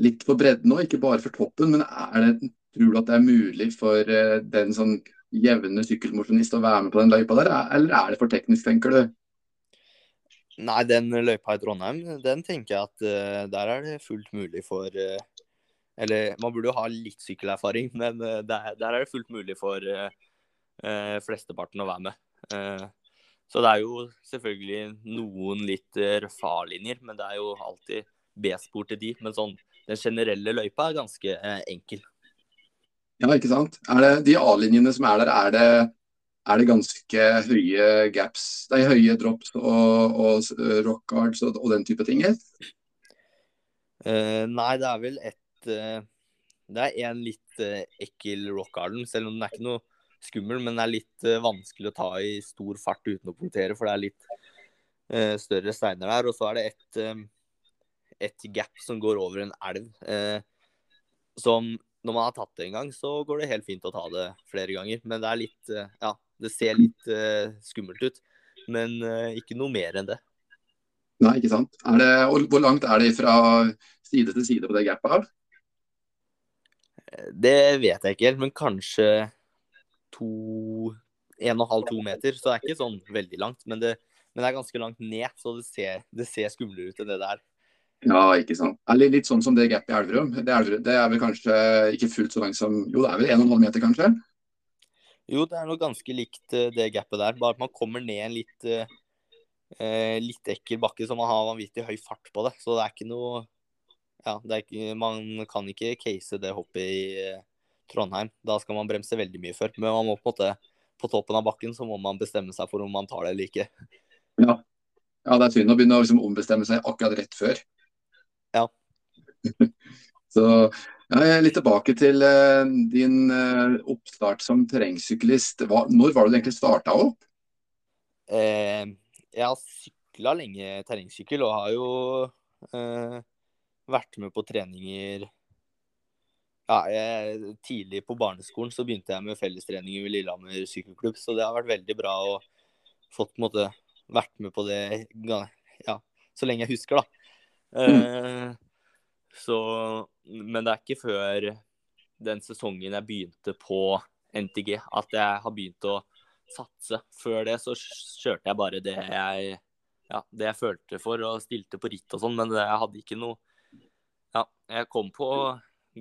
litt for bredden òg, ikke bare for toppen. Men er det, tror du at det er mulig for uh, den sånn jevne sykkelmosjonist å være med på den løypa der, eller er det for teknisk, tenker du? Nei, den løypa i Trondheim, den tenker jeg at uh, der er det fullt mulig for uh, Eller man burde jo ha litt sykkelerfaring, men der, der, er det fullt mulig for flesteparten å være med. Så det er jo selvfølgelig noen litt eh, røffe A-linjer, men det er jo alltid B-spor til de. Men sånn, den generelle løypa er ganske eh, enkel. Ja, ikke sant. Er det de A-linjene som er der, er det er det ganske høye gaps, det er høye drops og, og rockguards og, og, den type ting? Uh, nei, det er vel et uh, Det er en litt uh, ekkel rockgarden, selv om den er ikke noe skummel, men den er litt vanskelig å ta i stor fart uten å punktere, for det er litt større steiner der. Og så er det et, et gap som går over en elv, som når man har tatt det en gang, så går det helt fint å ta det flere ganger. Men det er litt Ja, det ser litt skummelt ut, men ikke noe mer enn det. Nei, ikke sant. Det, hvor langt er det fra side til side på det gapet her? Det vet jeg ikke helt, men kanskje to en og halv, to meter. Så det er ikke sånn veldig langt. Men det, men det er ganske langt ned, så det ser, det ser skumlere ut enn det der. Ja, ikke sant. Eller litt sånn som det gapet i Elverum. Det, det, er vel kanskje ikke fullt så langt som Jo, det er vel 1,5 meter, kanskje? Jo, det er noe ganske likt eh, det gapet der. Bare at man kommer ned en litt eh, eh, litt ekkel bakke, så man har vanvittig høy fart på det. Så det er ikke noe Ja, ikke, man kan ikke case det hoppet i eh, Trondheim. Da skal man bremse veldig mye før. Men man må på en måte på toppen av bakken så må man bestemme seg for om man tar det eller ikke. Ja, ja det er synd å begynne å liksom ombestemme seg akkurat rett før. Ja. så ja, litt tilbake til uh, din uh, oppstart som terrengsyklist. Når var det du egentlig starta opp? Eh, jeg har sykla lenge terrengsykkel og har jo eh, vært med på treninger ja, jeg, Tidlig på barneskolen så begynte jeg med fellestreninger ved Lillehammer sykkelklubb, så det har vært veldig bra å fått måte vært med på det ja, så lenge jeg husker, da. Eh, så Men det er ikke før den sesongen jeg begynte på NTG at jeg har begynt å satse. Før det så kjørte jeg bare det jeg, ja, det jeg følte for og stilte på ritt og sånn, men jeg hadde ikke noe Ja, jeg kom på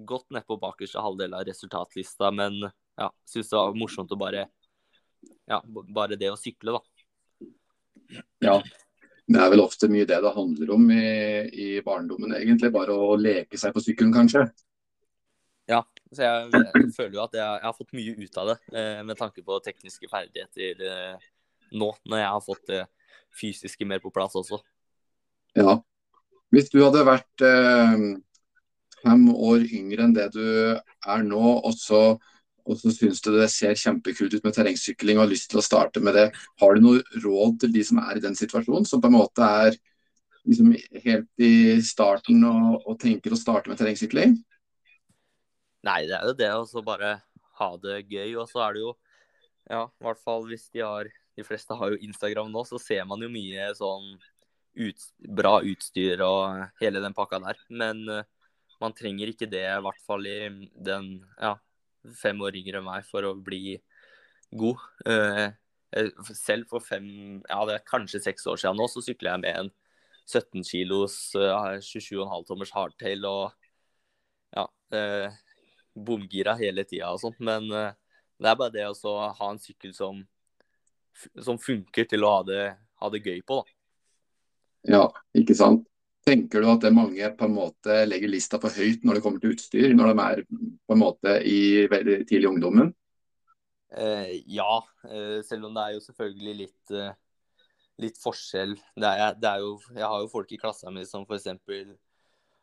godt nedpå bakerste halvdel av resultatlista, men ja, syntes det var morsomt å bare Ja, bare det å sykle, da. Ja. Det er vel ofte mye det det handler om i, i barndommen, egentlig. Bare å leke seg på sykkelen, kanskje. Ja, så jeg, jeg, føler jo at jeg, jeg, har fått mye ut av det, eh, med tanke på tekniske ferdigheter eh, nå, når jeg har fått det fysiske mer på plass også. Ja. Hvis du hadde vært eh, fem år yngre enn det du er nå, og så, og så syns du det ser kjempekult ut med terrengsykling og har lyst til å starte med det, har du noe råd til de som er i den situasjonen, som på en måte er liksom helt i starten og, og tenker å starte med terrengsykling? Nei, det er jo det å bare ha det gøy. Og så er det jo, ja, i hvert fall hvis de har De fleste har jo Instagram nå, så ser man jo mye sånn ut, bra utstyr og hele den pakka der. Men uh, man trenger ikke det, i hvert fall i den ja, fem år yngre enn meg, for å bli god. Uh, selv for fem, ja det er kanskje seks år siden nå, så sykler jeg med en 17 kilos uh, 27,5 tommers hardtail og ja, bomgira hele tida og sånt. Men det er bare det å ha en sykkel som, som funker til å ha det, ha det, gøy på, da. Ja, ikke sant. Tenker du at det mange på en måte legger lista for høyt når det kommer til utstyr, når de er på en måte i veldig tidlig ungdommen? Eh, ja, eh, selv om det er jo selvfølgelig litt, litt forskjell. Det er, det er jo, jeg har jo folk i klassa mi som f.eks.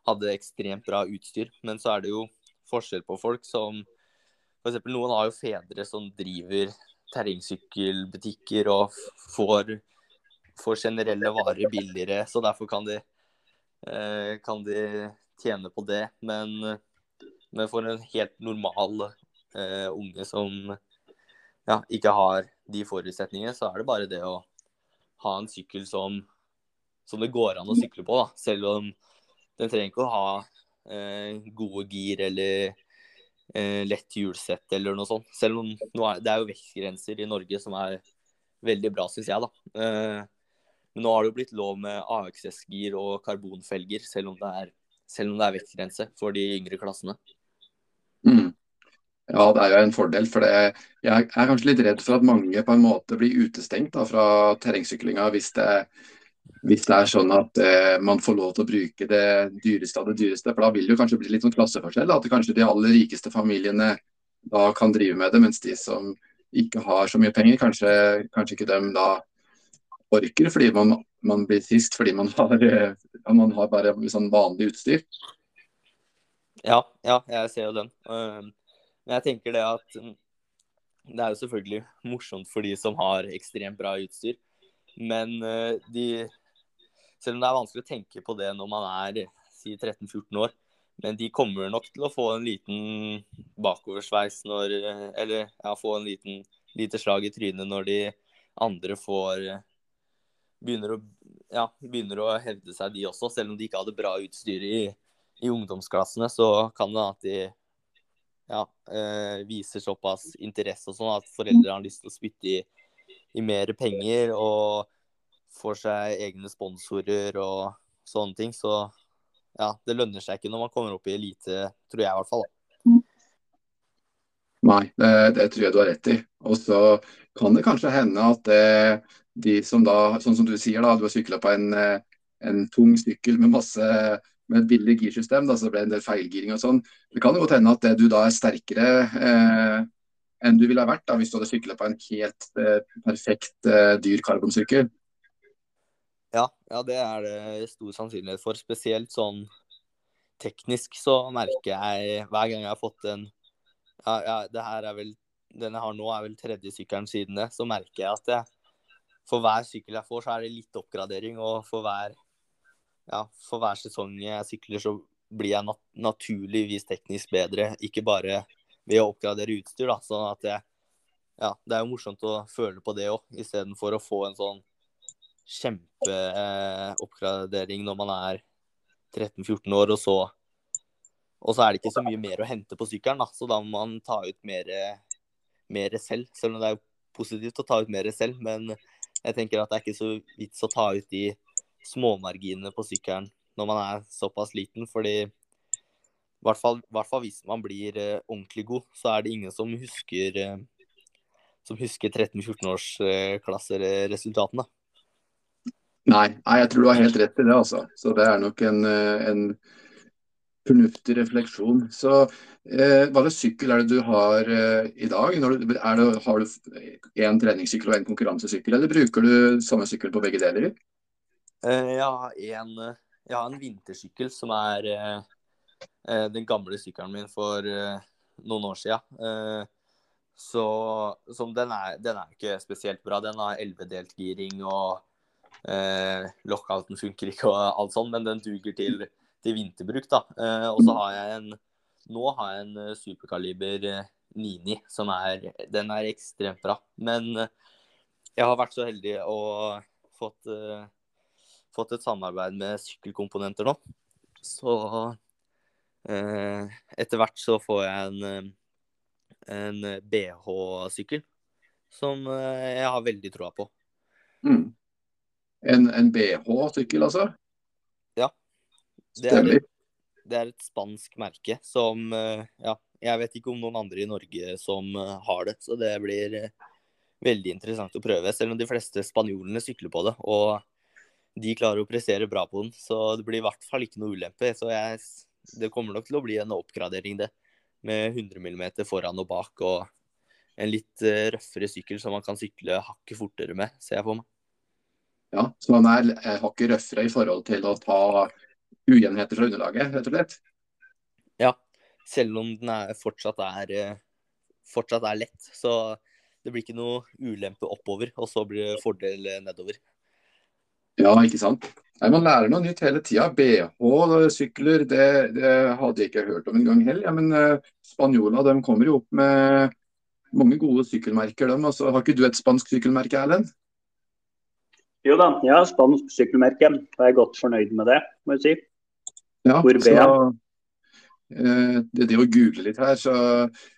hadde ekstremt bra utstyr, men så er det jo forskjell på folk som f.eks. noen har jo fedre som driver terrengsykkelbutikker og får, får, generelle varer billigere, så derfor kan de, eh, kan de tjene på det. Men, men for en helt normal eh, unge som ja, ikke har de forutsetningene, så er det bare det å ha en sykkel som, som det går an å sykle på. Da. Selv om den trenger ikke å ha Eh, gode gir eller eh, lett hjulsett eller noe sånt. Selv om er, det er jo vektgrenser i Norge som er veldig bra, syns jeg, da. Eh, men nå har det jo blitt lov med AXS-gir og karbonfelger, selv om det er, selv det er vektgrense for de yngre klassene. Mm. Ja, det er jo en fordel. for det, Jeg er kanskje litt redd for at mange på en måte blir utestengt da, fra terrengsyklinga hvis hvis det er sånn at eh, man får lov til å bruke det dyreste av det dyreste. For da vil det jo kanskje bli litt sånn klasseforskjell. At kanskje de aller rikeste familiene da kan drive med det, mens de som ikke har så mye penger, kanskje, kanskje ikke dem da orker fordi man, man blir trist fordi man har, man har bare sånn vanlig utstyr. Ja, ja, jeg ser jo den. Men jeg tenker det at mm, det er jo selvfølgelig morsomt for de som har ekstremt bra utstyr. Men de Selv om det er vanskelig å tenke på det når man er si 13-14 år, men de kommer nok til å få en liten bakoversveis når Eller ja, få en liten lite slag i trynet når de andre får begynner å, ja, begynner å hevde seg, de også. Selv om de ikke hadde bra utstyr i, i ungdomsklassene, så kan det at de ja, eh, viser såpass interesse og sånn at foreldre har lyst til å spytte i, i mer penger og får seg egne sponsorer og sånne ting. Så ja, det lønner seg ikke når man kommer opp i elite, tror jeg i hvert fall. Nei, det, det, tror jeg du har rett i. Og så kan det kanskje hende at eh, de som da, sånn som du sier, da, du har sykla på en, en, tung sykkel med masse med et billig girsystem, da, så det ble en del feilgiring og sånn. Det kan jo godt hende at du da er sterkere eh, enn du ville ha vært da, hvis du hadde sykla på en helt eh, perfekt eh, dyr karbonsykkel. Ja, ja, det er det stor sannsynlighet for. Spesielt sånn teknisk så merker jeg hver gang jeg har fått en ja, ja, det her er vel Den jeg har nå, er vel tredje sykkelen siden det. Så merker jeg at jeg, for hver sykkel jeg får, så er det litt oppgradering. Og for hver, ja, for hver sesong jeg sykler, så blir jeg nat naturligvis teknisk bedre. Ikke bare ved å oppgradere utstyr, da. Sånn at jeg Ja, det er jo morsomt å føle på det òg, istedenfor å få en sånn kjempeoppgradering når man er 13-14 år, og så og så er det ikke så mye mer å hente på sykkelen, da. så da må man ta ut mer, mer, selv. Selv om det er positivt å ta ut mer selv, men jeg tenker at det er ikke så vits å ta ut de småmarginene på sykkelen når man er såpass liten, fordi i hvert fall, hvert fall hvis man blir uh, ordentlig god, så er det ingen som husker uh, som husker 13-14-årsklasseresultatene. Uh, Nei, nei, jeg tror du har helt rett i det. altså. Så Det er nok en, eh, en fornuftig refleksjon. Så eh, Hva slags sykkel er det du har eh, i dag? Du, det, har du én treningssykkel og én konkurransesykkel, eller bruker du samme sykkel på begge deler? Eh, jeg, har en, jeg, har en, vintersykkel som er eh, eh, den gamle sykkelen min for noen år siden. så den er, den er ikke spesielt bra. Den har elvedelt giring og Eh, lockouten funker ikke og alt sånt, men den duger til, til vinterbruk. da. Eh, og så har jeg en Nå har jeg en eh, superkaliber 99 som er Den er ekstremt bra. Men jeg har vært så heldig å fått, fått et samarbeid med sykkelkomponenter nå. Så etter hvert så får jeg en, en BH-sykkel som jeg har veldig troa på. Mm. En, en BH-sykkel, altså? Det er, et, det er, et, spansk merke som eh, Ja, jeg vet ikke om noen andre i Norge som eh, har det, så det blir eh, veldig interessant å prøve. Selv om de fleste spanjolene sykler på det, og de klarer å prestere bra på den. Så det blir i hvert fall ikke noe ulempe. Så jeg, det kommer nok til å bli en oppgradering, det. Med 100 mm foran og bak, og en litt røffere sykkel som man kan sykle hakket fortere med, ser jeg for meg. Ja, Så han er hakket røffere i forhold til å ta ujevnheter fra underlaget, rett og slett? Ja, selv om den er, fortsatt, er, eh, fortsatt er lett. Så det blir ikke noe ulempe oppover, og så blir det fordel eh, nedover. Ja, ikke sant. Nei, Man lærer noe nytt hele tida. BH-sykler, det, det, hadde jeg ikke hørt om en gang heller. Ja, men uh, Spanjola de kommer jo opp med mange gode sykkelmerker. De. Altså, har ikke du et spansk sykkelmerke, Erlend? Jo da, ja, spansk sykkelmerke. Jeg er godt fornøyd med det, må jeg si. Ja, Hvor så, eh, det, det å google litt her, så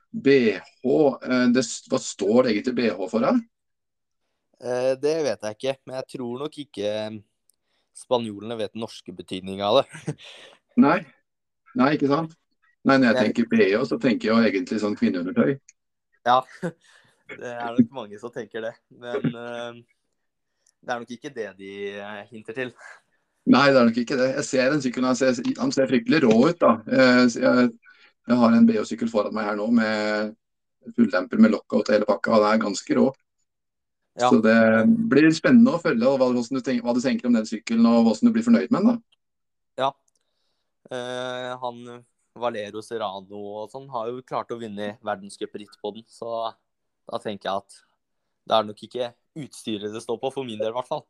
BH, eh, det, hva står det egentlig BH for? Da? Eh, det vet jeg ikke, men jeg tror nok ikke spanjolene vet den norske betydninga av det. Nei. Nei, ikke sant. Nei, når jeg tenker BH, så tenker jeg egentlig sånn kvinneundertøy. Ja, det er nok mange som tenker det. Men uh, det er nok ikke det de eh, hinter til. Nei, det er nok ikke det. Jeg ser en sykkel, han ser, han ser fryktelig rå ut. da. Eh, jeg, jeg har en BH-sykkel foran meg her nå med fulldemper med lockout og hele pakka. og det er ganske rå. Ja. Så det blir spennende å følge hva, du tenker, hva du tenker om den sykkelen og hvordan du blir fornøyd med den. da. Ja. Eh, han Valero Serrano og sånn har jo klart å vinne verdenscupritt på den, så da tenker jeg at det er nok ikke utstyret det står på, for min del i hvert fall.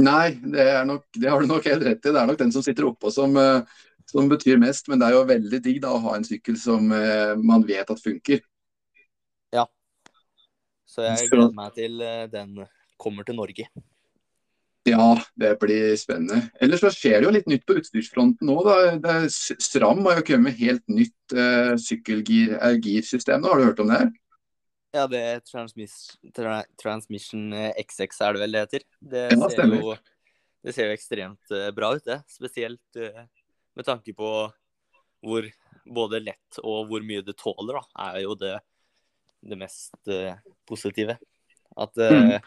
Nei, det, nok, det har du nok helt rett i. Det er nok den som sitter oppå som, eh, som betyr mest. Men det er jo veldig digg da, å ha en sykkel som eh, man vet at funker. Ja. Så jeg gleder meg til eh, den kommer til Norge. Ja, det blir spennende. Ellers så skjer det jo litt nytt på utstyrsfronten nå. Stram har jo kommet med helt nytt uh, sykkelgirsystem. Har du hørt om det? her? Ja, det er transmis, tra, Transmission eh, XX er det vel det heter. Det Ja, ser jo, det ser jo ekstremt eh, bra ut, det. Spesielt eh, med tanke på hvor både lett og hvor mye det tåler, da, er jo det, det mest eh, positive. At mm.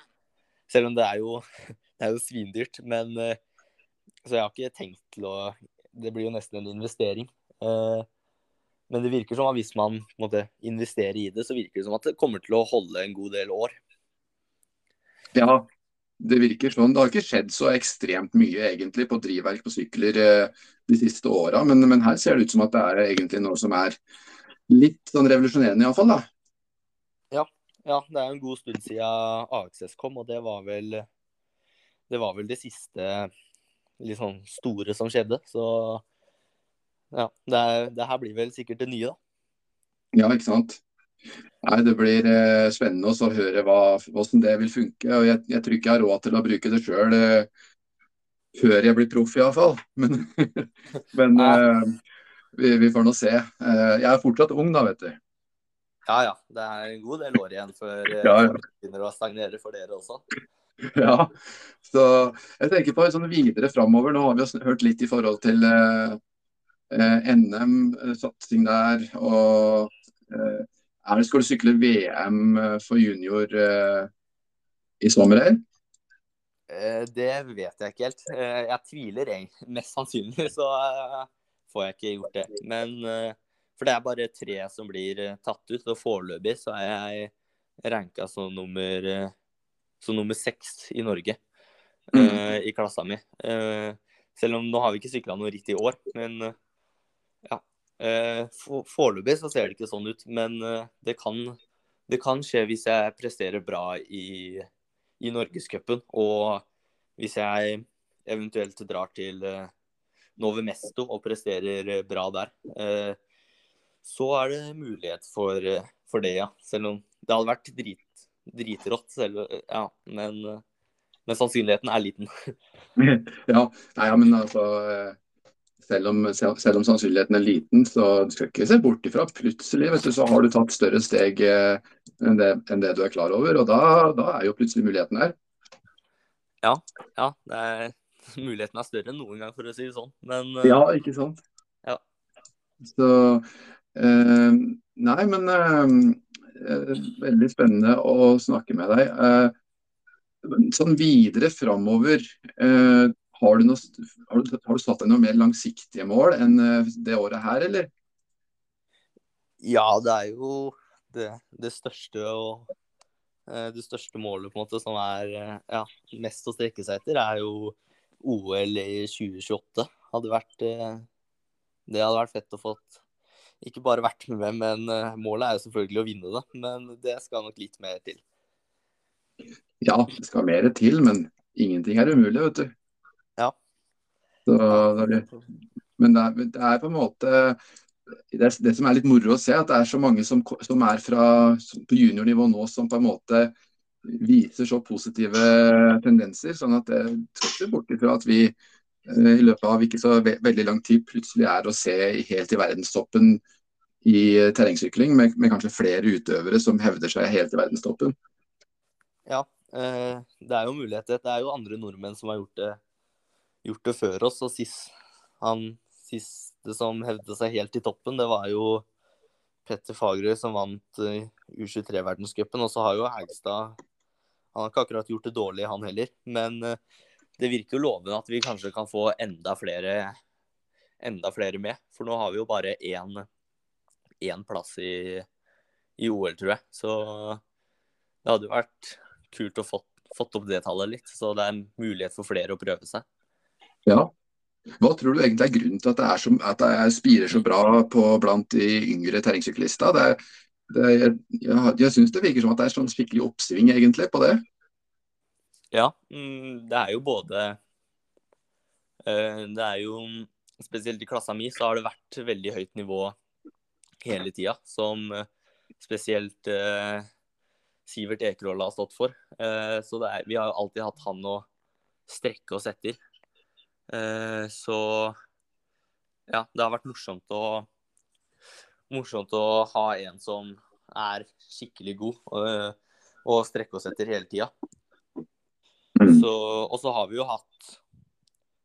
selv om det er jo, det er jo svindyrt, men eh, Så jeg har ikke tenkt til å Det blir jo nesten en investering. Eh, men det virker som at hvis man måtte måte, investerer i det, så virker det som at det kommer til å holde en god del år. Ja, det virker sånn. Det har ikke skjedd så ekstremt mye egentlig på drivverk på sykler eh, de siste åra, men, men her ser det ut som at det er egentlig noe som er litt sånn revolusjonerende iallfall. Ja, det er en god stund siden AXS kom, og det var vel det var vel det siste sånn store som skjedde. Så ja, det, er, det her blir vel sikkert det nye, da. Ja, ikke sant. Nei, Det blir eh, spennende også å høre hva, hvordan det vil funke. og Jeg, jeg tror ikke jeg har råd til å bruke det sjøl eh, før jeg blir proff, iallfall. Men, men eh, vi, vi får nå se. Eh, jeg er fortsatt ung, da, vet du. Ja ja, det er en god del år igjen før eh, Ja, ja. det begynner å stagnere for dere også. Ja, så jeg tenker på sånn videre framover. Nå har vi hørt litt i forhold til eh, NM-satsing der. Og eh, er det, skal du sykle VM eh, for junior eh, i sommer? her? Eh, Det vet jeg ikke helt. Eh, Jeg tviler egentlig. Mest sannsynlig så eh, får jeg ikke gjort det. Men eh, For det er bare tre som blir eh, tatt ut, og foreløpig så er jeg ranka som nummer eh, som nummer seks i Norge mm. i klassa mi. Eh, selv om nå har vi ikke sykla noe ritt i år, men eh, ja. Eh, for- Foreløpig så ser det ikke sånn ut, men eh, det kan, det kan skje hvis jeg presterer bra i, i Norgescupen. Og hvis jeg eventuelt drar til eh, Nove Mesto og presterer eh, bra der, eh, så er det mulighet for, eh, for det, ja. Selv om det hadde vært drit, dritrått, selv, ja. Men, eh, men sannsynligheten er liten. Ja, nei, men altså eh, selv om, selv, om sannsynligheten er liten, så du skal ikke se bort ifra. Plutselig du, så har du tatt større steg eh, enn det, enn det du er klar over. Og da, da er jo plutselig muligheten her. Ja, det er, muligheten er større enn noen gang, for å si det sånn. Men eh, Ja, ikke sant? Ja. Så eh, Nei, men eh, eh, veldig spennende å snakke med deg. Eh, sånn videre framover, eh, har, du noe, har, du, har du satt deg noe mer langsiktige mål enn eh, det året her, eller? Ja, det er jo det, det største og eh, det største målet måte som er eh, ja, mest å strekke seg etter, er jo OL i 2028. Hadde vært, det hadde vært fett å få ikke bare vært med, men målet er jo selvfølgelig å vinne det. Men det skal nok litt mer til. Ja, det skal mer til, men ingenting er umulig, vet du. Så, men det er, det er på en måte det, er- det som er litt moro å se, at det er så mange som, som er fra, på juniornivå nå som på en måte viser så positive tendenser. sånn at det skal se bort ifra at vi eh, i løpet av ikke så ve veldig lang tid plutselig er å se helt i verdenstoppen i terrengsykling, med, med kanskje flere utøvere som hevder seg helt i verdenstoppen. Ja, eh, det er jo muligheter. Det er jo andre nordmenn som har gjort det, gjort det før oss. Og sist, han siste som hevde seg helt i toppen, det var jo Petter Fagerøy som vant eh, U23-verdenscupen. Og så har jo Hegstad Han har ikke akkurat gjort det dårlig, han heller. Men eh, det virker jo lovende at vi kanskje kan få enda flere, enda flere med. For nå har vi jo bare én, én plass i, i OL, tror jeg. Så det hadde jo vært kult å fått, fått opp det tallet litt. Så det er en mulighet for flere å prøve seg. Ja. Hva tror du egentlig er grunnen til at det, så, at det spirer så bra på blant de yngre terrengsyklister? Det, det, jeg jeg, jeg syns det virker som at det er sånn skikkelig oppsving egentlig på det. Ja, mm, det er jo både eh, Det er jo Spesielt i klassa mi så har det vært veldig høyt nivå hele tida. Som eh, spesielt eh, Sivert Ekerhol har stått for. Så er, vi har jo alltid hatt han å strekke oss etter. Så ja, det har vært morsomt å morsomt å ha en som er skikkelig god og strekke oss etter hele tida. Mm. Så, og så har vi jo hatt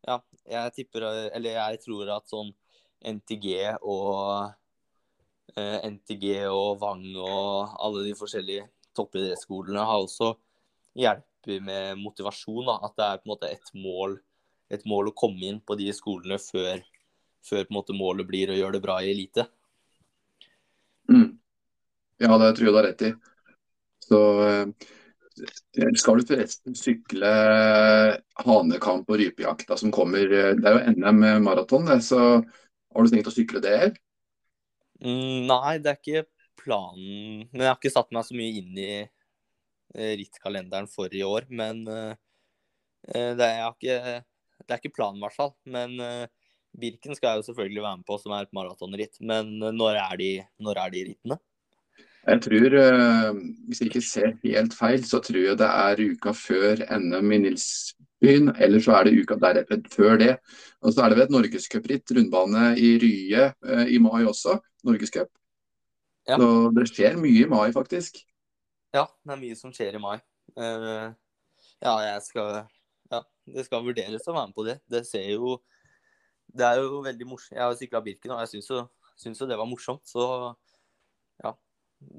Ja, jeg tipper Eller jeg tror at sånn NTG og eh, NTG og Vang og alle de forskjellige toppidrettsskolene har også hjulpet med motivasjon. Da. At det er på en måte et mål, et mål å komme inn på de skolene før, før på en måte målet blir å gjøre det bra i elite. Mm. Ja, det tror jeg du har rett i. Så eh, skal du forresten sykle hanekamp og rypejakta som kommer? Det er jo NM maraton, så har du tenkt å sykle det? Mm, nei, det er ikke planen. Men jeg har ikke satt meg så mye inn i eh, rittkalenderen for i år. Men det, er ikke, det, er ikke, planen, i hvert fall. Men uh, Birken skal jeg jo selvfølgelig være med på, som er et maratonritt. Men når er de, når er de rittene? Jeg tror, eh, Hvis jeg ikke ser helt feil, så tror jeg det er uka før NM i Nilsbyen. Eller så er det uka deretter før det. Og så er det vel et norgescupritt, rundbane i Rye eh, i mai også. Norgescup. Ja. Så det skjer mye i mai, faktisk. Ja, det er mye som skjer i mai. Uh, ja, jeg skal det skal vurderes å være med på det. Det ser jo Det er jo veldig morsomt. Jeg har sykla Birken, og jeg syns jo, syns jo det var morsomt. Så ja,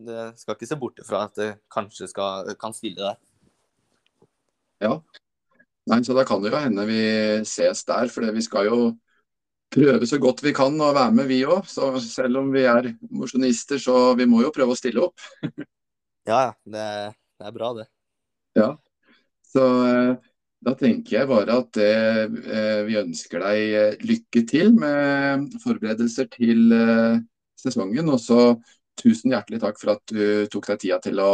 det skal ikke se bort fra at det kanskje skal, kan stille der. Ja. Nei, så da kan det jo hende vi ses der. For vi skal jo prøve så godt vi kan å være med, vi òg. Så selv om vi er mosjonister, så vi må jo prøve å stille opp. ja, det, det, er bra, det. Ja. Så eh, da tenker jeg bare at det, eh, vi ønsker deg eh, lykke til med forberedelser til sesongen. Og så tusen hjertelig takk for at du tok deg tida til å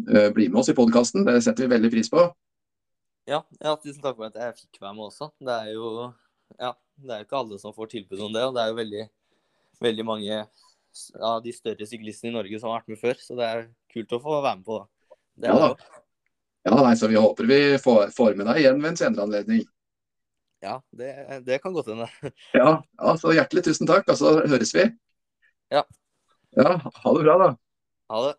bli med oss i podkasten. Det setter vi veldig pris på. Ja, ja, tusen takk for at jeg fikk være med også. Det er jo ja, det er ikke alle som får tilbud om det. Og det er jo veldig, veldig mange av de større syklistene i Norge som har vært med før. Så det er kult å få være med på det. Ja, ja nei, så vi håper vi får, får, med deg igjen ved en senere anledning. Ja, det, det kan godt hende. ja, så hjertelig tusen takk, og så høres vi. Ja. Ja, ha det bra, da. Ha det.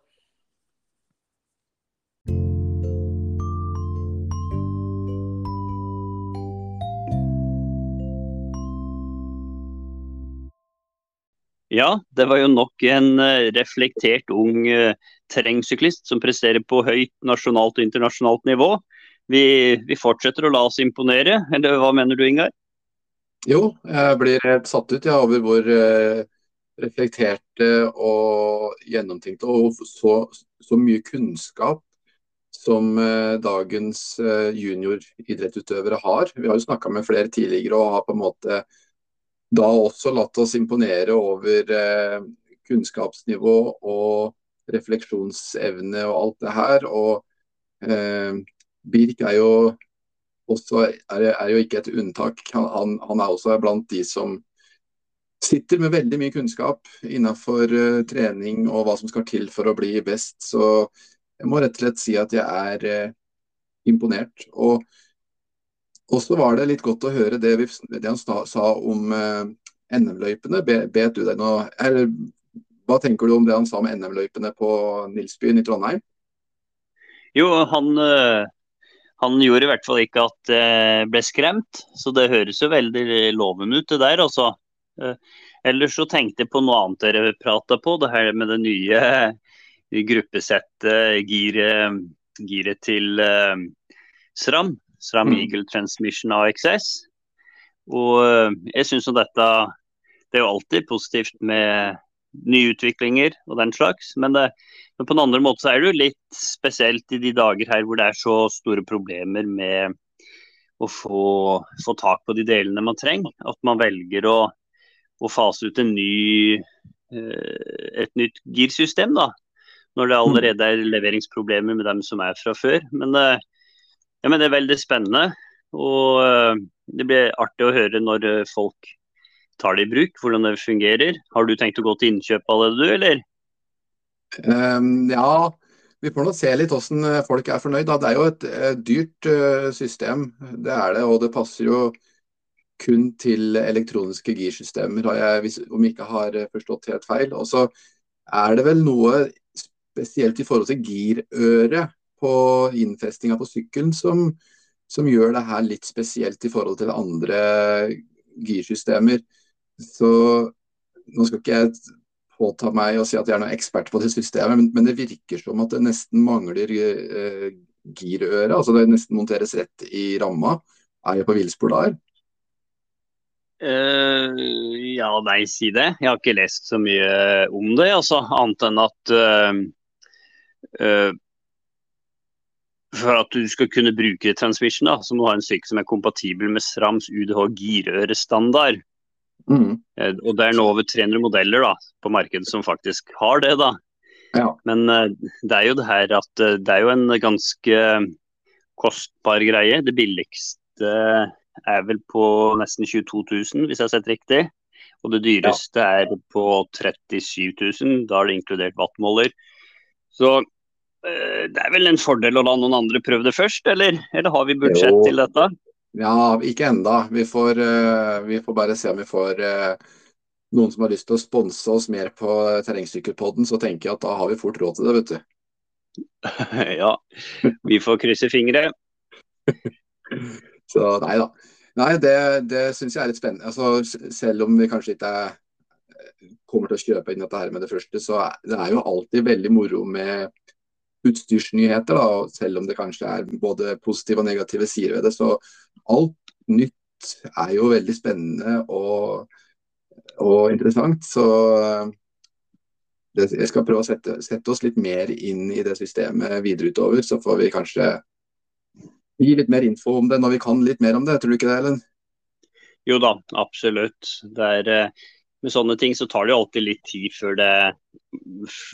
Ja, det var jo nok en eh, reflektert ung uh, terrengsyklist som presterer på høyt nasjonalt og internasjonalt nivå. Vi, vi, fortsetter å la oss imponere, eller hva mener du Ingar? Jo, jeg blir helt satt ut ja, over hvor uh, reflekterte og gjennomtenkte, og så, så mye kunnskap som eh, dagens eh, junioridrettsutøvere har. Vi har jo snakka med flere tidligere og har på en måte da også latt oss imponere over eh, kunnskapsnivå og refleksjonsevne og alt det her. Og eh, Birk er jo også er, er, jo ikke et unntak. Han, han er også blant de som sitter med veldig mye kunnskap innenfor eh, trening og hva som skal til for å bli best. Så jeg må rett og slett si at jeg er uh, imponert. Og også var det litt godt å høre det, vi, det han sa, sa om eh, NM-løypene. Bet du deg noe eller, Hva tenker du om det han sa om NM-løypene på Nilsbyen i Trondheim? Jo, han, han gjorde i hvert fall ikke at det ble skremt, så det høres jo veldig lovende ut det der. altså. Eh, ellers så tenkte jeg på noe annet dere prata på, det her med det nye gruppesettet, giret, gire til SRAM. SRAM mm. Eagle Transmission AXS. Og uh, jeg syns jo dette Det er jo alltid positivt med nye utviklinger og den slags. Men, det, men, på den andre måten så er det jo litt spesielt i de dager her hvor det er så store problemer med å få, få tak på de delene man trenger. At man velger å, å fase ut ny, eh, et nytt girsystem. da, Når det allerede er leveringsproblemer med dem som er fra før. Men, eh, ja, men det er veldig spennende. Og eh, det blir artig å høre når folk tar det i bruk, hvordan det fungerer. Har du tenkt å gå til innkjøp det, du, eller? Um, ja, vi får nå se litt hvordan eh, folk er fornøyd. Da. Det er jo et, dyrt system, det er det. Og det passer jo kun til elektroniske girsystemer, om jeg ikke har eh, forstått helt feil. Og så er det vel noe spesielt i forhold til girøret på innfestinga på sykkelen som, som gjør det her litt spesielt i forhold til andre girsystemer. Så nå skal ikke jeg påta meg å si at jeg er noen ekspert på det systemet, men, men det virker som at det nesten mangler uh, girøre. Altså det nesten monteres rett i ramma. Er jeg på villspor der? Uh, ja, nei, si det. Jeg har ikke lest så mye om det, altså, annet enn at uh, For at du skal kunne bruke transmission, da, så må du ha en sykkel som er kompatibel med Srams UDH girørestandard. Mm. Eh, og det er nå over 300 modeller da, på markedet som faktisk har det. da. Ja. Men uh, det er jo det her at uh, det er jo en ganske kostbar greie. Det billigste er vel på nesten 22 000, hvis jeg har sett riktig. Og det dyreste ja. er på 37 000, da er det inkludert wattmåler. Så det er vel en fordel å la noen andre prøve det først, eller? Eller har vi budsjett jo. til dette? Ja, ikke enda. Vi får, uh, vi får bare se om vi får uh, noen som har lyst til å sponse oss mer på terrengsykkelpodden, så tenker jeg at da har vi fort råd til det, vet du. ja, vi får krysse fingre. så nei da. Nei, det, det syns jeg er litt spennende. Altså, selv om vi kanskje ikke er, kommer til å kjøpe inn dette her med det første, så er det er jo alltid veldig moro med utstyrsnyheter, da, selv om det kanskje er både positive og negative sider ved det. Så alt nytt er jo veldig spennende og, og interessant. Så jeg skal prøve å sette, sette, oss litt mer inn i det systemet videre utover. Så får vi kanskje gi litt mer info om det når vi kan litt mer om det. Tror du ikke det, Ellen? Jo da, absolutt. Det er, eh, med sånne ting så tar det jo alltid litt tid før det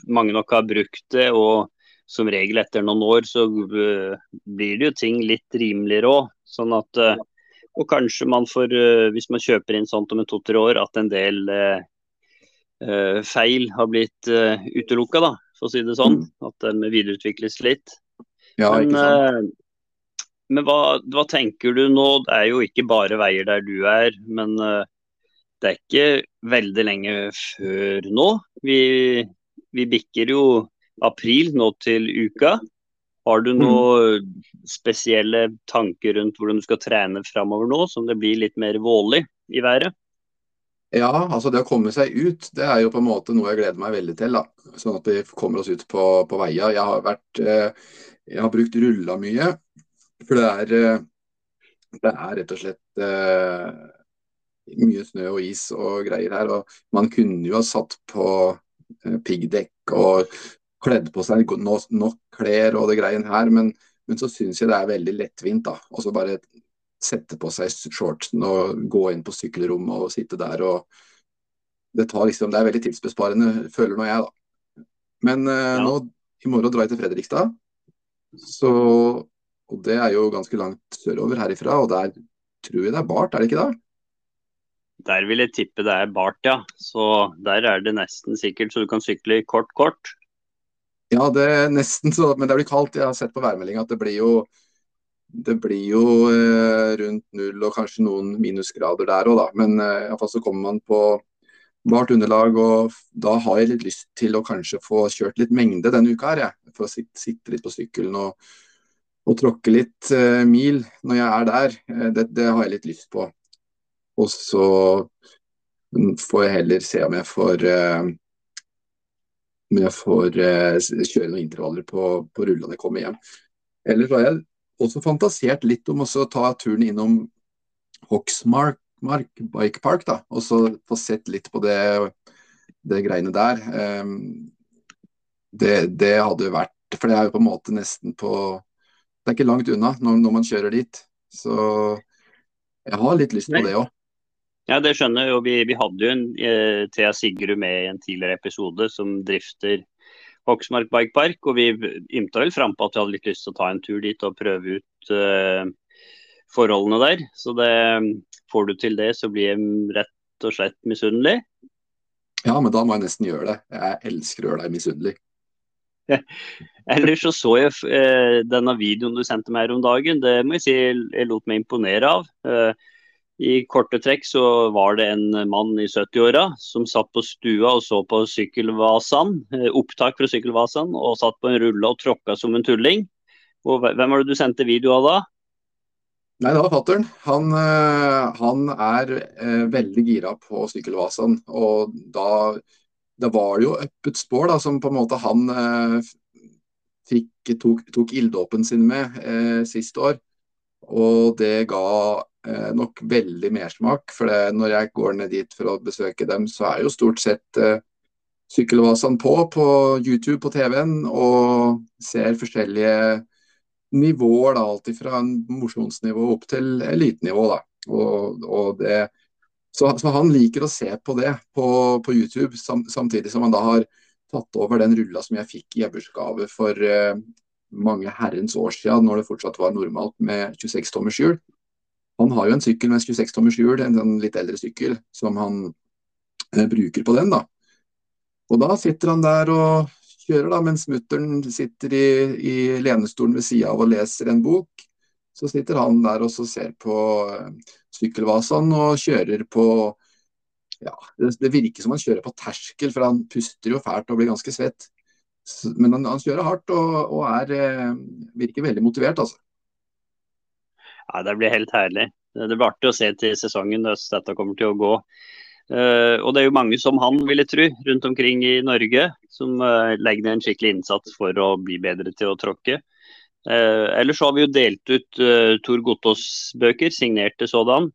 mange nok har brukt det. og som regel etter noen år så uh, blir det jo ting litt rimeligere òg. Sånn at uh, Og kanskje man får, uh, hvis man kjøper inn sånt om en to-tre år, at en del feil har blitt uh, utelukka, da, for å si det sånn. Mm. At de videreutvikles litt. Ja, men, men hva, hva, tenker du nå? Det er jo ikke bare veier der du er, men det er ikke veldig lenge før nå. Vi, vi bikker jo april nå til uka. Har du noen mm. spesielle tanker rundt hvordan du skal trene framover nå, som det blir litt mer vålig i været? Ja, altså det å komme seg ut, det er jo på en måte noe jeg gleder meg veldig til. da. Sånn at vi kommer oss ut på, på veia. Jeg har, vært, eh, jeg har brukt rulla mye. For det er, eh, det er rett og slett eh, mye snø og is og greier her. Og man kunne jo ha satt på piggdekk og kledd på seg nok, nok klær og det greien her, men, men så syns jeg det er veldig lettvint. da, og så bare sette på seg shortsen og gå inn på sykkelrommet og sitte der og Det tar liksom, det er veldig tidsbesparende, føler nå jeg, da. Men eh, ja. nå i morgen drar jeg til Fredrikstad. Så, og det er jo ganske langt sørover herifra, og der tror jeg det er bart, er det ikke det? Der vil jeg tippe det er bart, ja. Så der er det nesten sikkert så du kan sykle kort, kort. Ja, det er nesten så, men det blir kaldt. Jeg har sett på værmeldinga at det blir jo det blir jo eh, rundt null og kanskje noen minusgrader der òg, da. Men eh, iallfall så kommer man på bart underlag, og da har jeg litt lyst til å kanskje få kjørt litt mengde denne uka her, jeg. For å sitte, litt på sykkelen og, og tråkke litt eh, mil når jeg er der. Eh, det, det, har jeg litt lyst på. Og så får jeg heller se om jeg får om jeg får eh, kjøre noen intervaller på, på rulla når jeg kommer hjem. Ellers har jeg også fantasert litt om å ta turen innom Hoksmark Bike Park, da, og så få sett litt på det det greiene der. Um, det, det, hadde vært For det er jo på en måte nesten på Det er ikke langt unna når, når man kjører dit. Så jeg har litt lyst på det òg. Ja, det skjønner jeg. Vi, vi hadde jo en eh, Thea Sigrud med i en tidligere episode som drifter Hoksmark Bikepark. Og vi ymta vel frampå at vi hadde litt lyst til å ta en tur dit og prøve ut eh, forholdene der. Så det, får du til det, så blir jeg rett og slett misunnelig. Ja, men da må jeg nesten gjøre det. Jeg elsker å gjøre deg misunnelig. Ellers så så jeg eh, denne videoen du sendte meg her om dagen. Det må jeg si jeg lot meg imponere av. Eh, I korte trekk så var det en mann i 70-åra som satt på stua og så på sykkelvasan, eh, opptak fra sykkelvasan, og satt på en rulle og tråkka som en tulling. Og hvem var det du sendte video av da? Nei, det var fatter'n. Han, eh, han, er eh, veldig gira på sykkelvasaen. Og da, det var jo Uppet spår da, som på en måte han fikk, tok, tok ilddåpen sin med eh, sist år. Og det ga eh, nok veldig mersmak. For det, når jeg går ned dit for å besøke dem, så er jo stort sett eh, sykkelvasene på på YouTube på TV-en og ser forskjellige nivåer, da, alt fra mosjonsnivå opp til elitenivå. da. Og, og det, så, så, han liker å se på det på, på YouTube, sam, samtidig som han da har tatt over den rulla som jeg fikk i bursdagsgave for uh, mange herrens år siden, når det fortsatt var normalt med 26 tommers hjul. Han har jo en sykkel med 26 tommers hjul, en, en litt eldre sykkel, som han eh, bruker på den. da. Og da sitter han der og kjører, da, mens mutter'n sitter i, i, lenestolen ved sida av og leser en bok. Så sitter han der og ser på uh, sykkelvasaen og kjører på ja, det, det, virker som han kjører på terskel, for han puster jo fælt og blir ganske svett. Men han, han kjører hardt og, og er, uh, virker veldig motivert, altså. Ja, Det blir helt herlig. Det blir artig å se til sesongen hvordan dette kommer til å gå. Uh, og det er jo mange som han, vil jeg tro, rundt omkring i Norge, som uh, legger ned en skikkelig innsats for å bli bedre til å tråkke. Uh, ellers har vi jo delt ut Tor Gottaas-bøker, signerte sådan.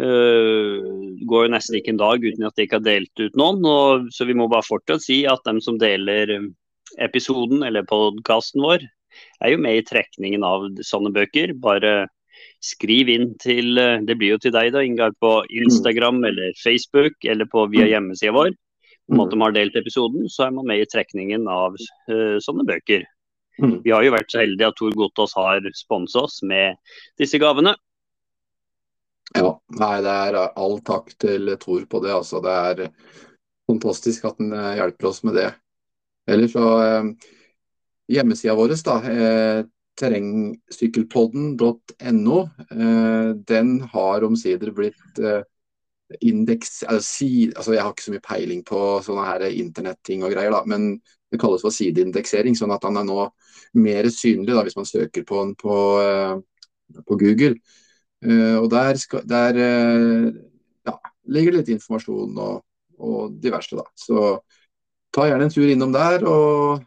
det går jo nesten ikke en dag uten at de ikke har delt ut noen. Og, så vi må bare fortsatt si at dem som deler episoden eller podkasten vår, er jo med i trekningen av sånne bøker. Bare skriv inn til eh, Det blir jo til deg, da, Ingar, på Instagram mm. eller Facebook eller på via mm. hjemmesida vår. Om at de har delt episoden, så er man med i trekningen av uh, sånne bøker. Mm. Vi har jo vært så heldige at Tor Gotaas har sponsa oss med disse gavene. Ja, nei, det er all takk til Tor på det. altså. Det er fantastisk at han eh, hjelper oss med det. Ellers så eh, Hjemmesida vår, da, eh, terrengsykkelpodden.no. Eh, den har omsider blitt indeks altså, altså, Jeg har ikke så mye peiling på sånne her internetting og greier, da, men det kalles for sideindeksering. Sånn at han er nå mer synlig da, hvis man søker på den på, på Google. og der, skal, der ja, ligger det litt informasjon og, og diverse, da. Så ta gjerne en tur innom der. og,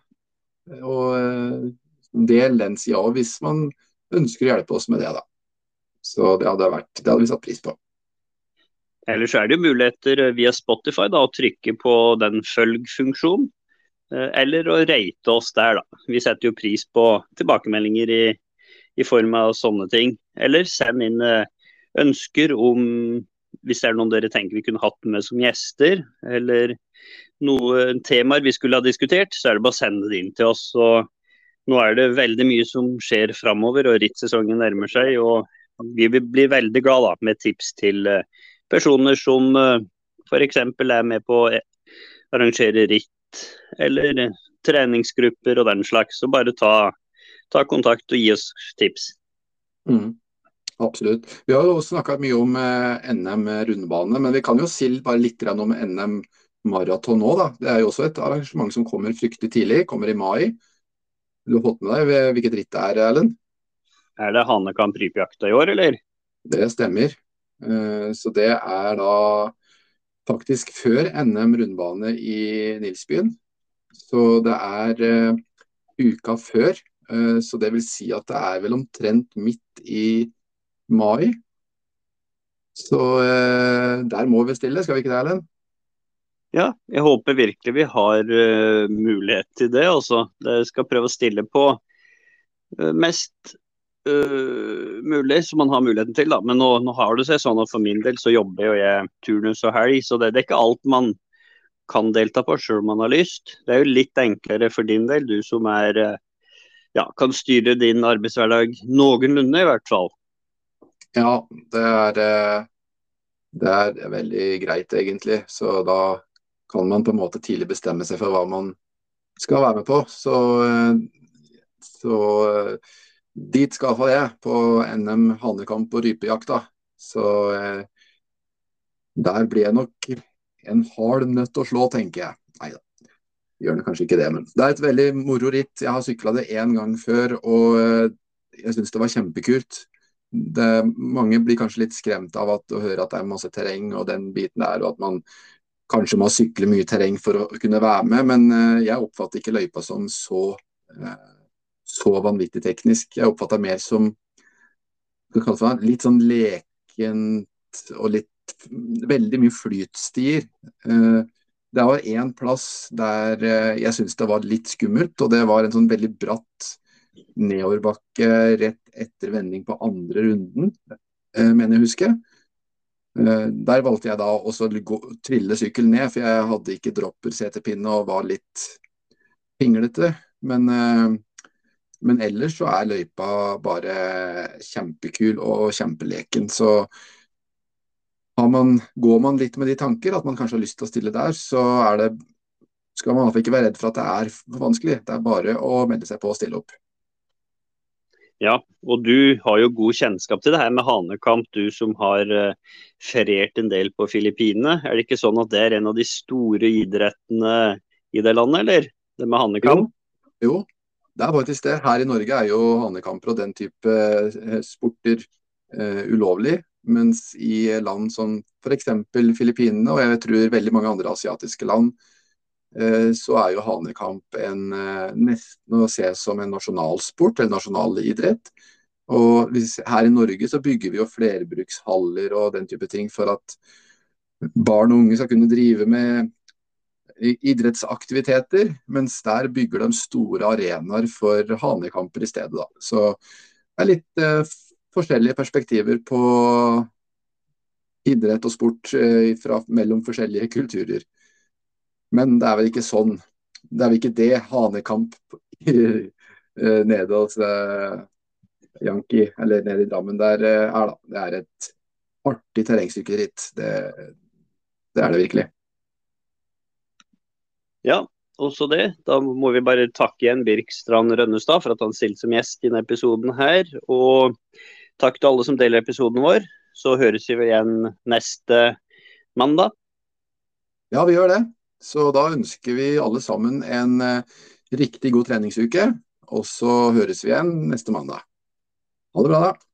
og del den sida òg, hvis man ønsker å hjelpe oss med det. da. Så det hadde, vært, det hadde vi satt pris på. Ellers er det jo muligheter eh, via Spotify da, å trykke på den følg-funksjonen. Eh, eller å rate oss der, da. Vi setter jo pris på tilbakemeldinger i, i form av sånne ting. Eller send inn eh, ønsker om hvis det er noen dere tenker vi kunne hatt med som gjester, eller noen temaer vi skulle ha diskutert, så er det bare å sende det inn til oss. og nå er det veldig mye som skjer framover, og rittsesongen nærmer seg. og Vi vil bli veldig glad da, med tips til eh, personer som eh, f.eks. er med på å arrangere ritt, eller treningsgrupper og den slags. Så bare ta, ta kontakt og gi oss tips. Mm. Absolutt. Vi har jo snakka mye om eh, NM rundbane, men vi kan jo si bare litt om NM maraton nå. Da. Det er jo også et arrangement som kommer fryktelig tidlig, kommer i mai. Du har fått med deg hvilket ritt det er, Erlend? Er det Hanekamp rypejakta i år, eller? Det stemmer. Eh, så det er da faktisk før NM rundbane i Nilsbyen. Så det er uh, uka før. Uh, så det vil si at det er vel omtrent midt i mai. Så der må vi stille, skal vi ikke det, Erlend? Ja, jeg håper virkelig vi har uh, mulighet til det. Også. Det skal prøve å stille på uh, mest uh, mulig som man har muligheten til. Da. Men nå, nå, har det seg sånn at for min del så jobber jo jeg turnus og helg, så det, det, er ikke alt man kan delta på sjøl om man har lyst. Det er jo litt enklere for din del, du som er ja, kan styre din arbeidshverdag noenlunde, i hvert fall. Ja, det er, det er veldig greit, egentlig. Så da kan man på en måte tidlig bestemme seg for hva man skal være med på. Så, så dit skal iallfall jeg, på NM hanekamp og rypejakt. da. Så der blir jeg nok en hard nøtt å slå, tenker jeg. Nei da, gjør det kanskje ikke det. Men det er et veldig moro ritt. Jeg har sykla det én gang før, og jeg syns det var kjempekult. Det, mange blir kanskje litt skremt av at, å høre at det er masse terreng og den biten der, og at man kanskje må sykle mye terreng for å kunne være med, men eh, jeg oppfatter ikke løypa som så, eh, så vanvittig teknisk. Jeg oppfatter mer som litt sånn lekent og litt Veldig mye flytstier. Eh, det var én plass der jeg syntes det var litt skummelt, og det var en sånn veldig bratt nedoverbakke rett etter vending på andre runden, mener jeg husker. Der valgte jeg da også å trille sykkelen ned, for jeg hadde ikke dropper-setepinne og var litt pinglete. Men, eh, men, ellers så er løypa bare kjempekul og kjempeleken. Så man, går man litt med de tanker at man kanskje har lyst til å stille der, så det, skal man ikke være redd for at det er vanskelig. Det er bare å melde seg på og stille opp. Ja, og du har jo god kjennskap til det her med hanekamp, du som har uh, feriert en del på Filippinene. Er det ikke sånn at det er en av de store idrettene i det landet, eller? Det med hanekamp? Jo, jo. det er faktisk det. Her i Norge er jo hanekamper og den type uh, sporter uh, ulovlig. Mens i land som f.eks. Filippinene, og jeg tror veldig mange andre asiatiske land, Eh, så er jo hanekamp eh, nesten å se som en nasjonalsport, eller nasjonal idrett. Og her i Norge så bygger vi jo flerbrukshaller og den type ting for at barn og unge skal kunne drive med idrettsaktiviteter, mens der bygger de store arenaer for hanekamper i stedet. Da. Så det er litt eh, forskjellige perspektiver på idrett og sport eh, fra, mellom forskjellige kulturer. Men det er vel ikke sånn. Det er vel ikke det hanekamp eh, nede hos uh, Yankee, eller nede i Drammen der uh, er, da. Det er et artig terrengsykkelritt. Det, det er det virkelig. Ja, også det. Da må vi bare takke igjen Birk Strand Rønnestad for at han stilte som gjest i denne episoden her. Og takk til alle som deler episoden vår. Så høres vi igjen neste mandag. Ja, vi gjør det. Så da ønsker vi alle sammen en eh, riktig god treningsuke. Og så høres vi igjen neste mandag. Ha det bra, da.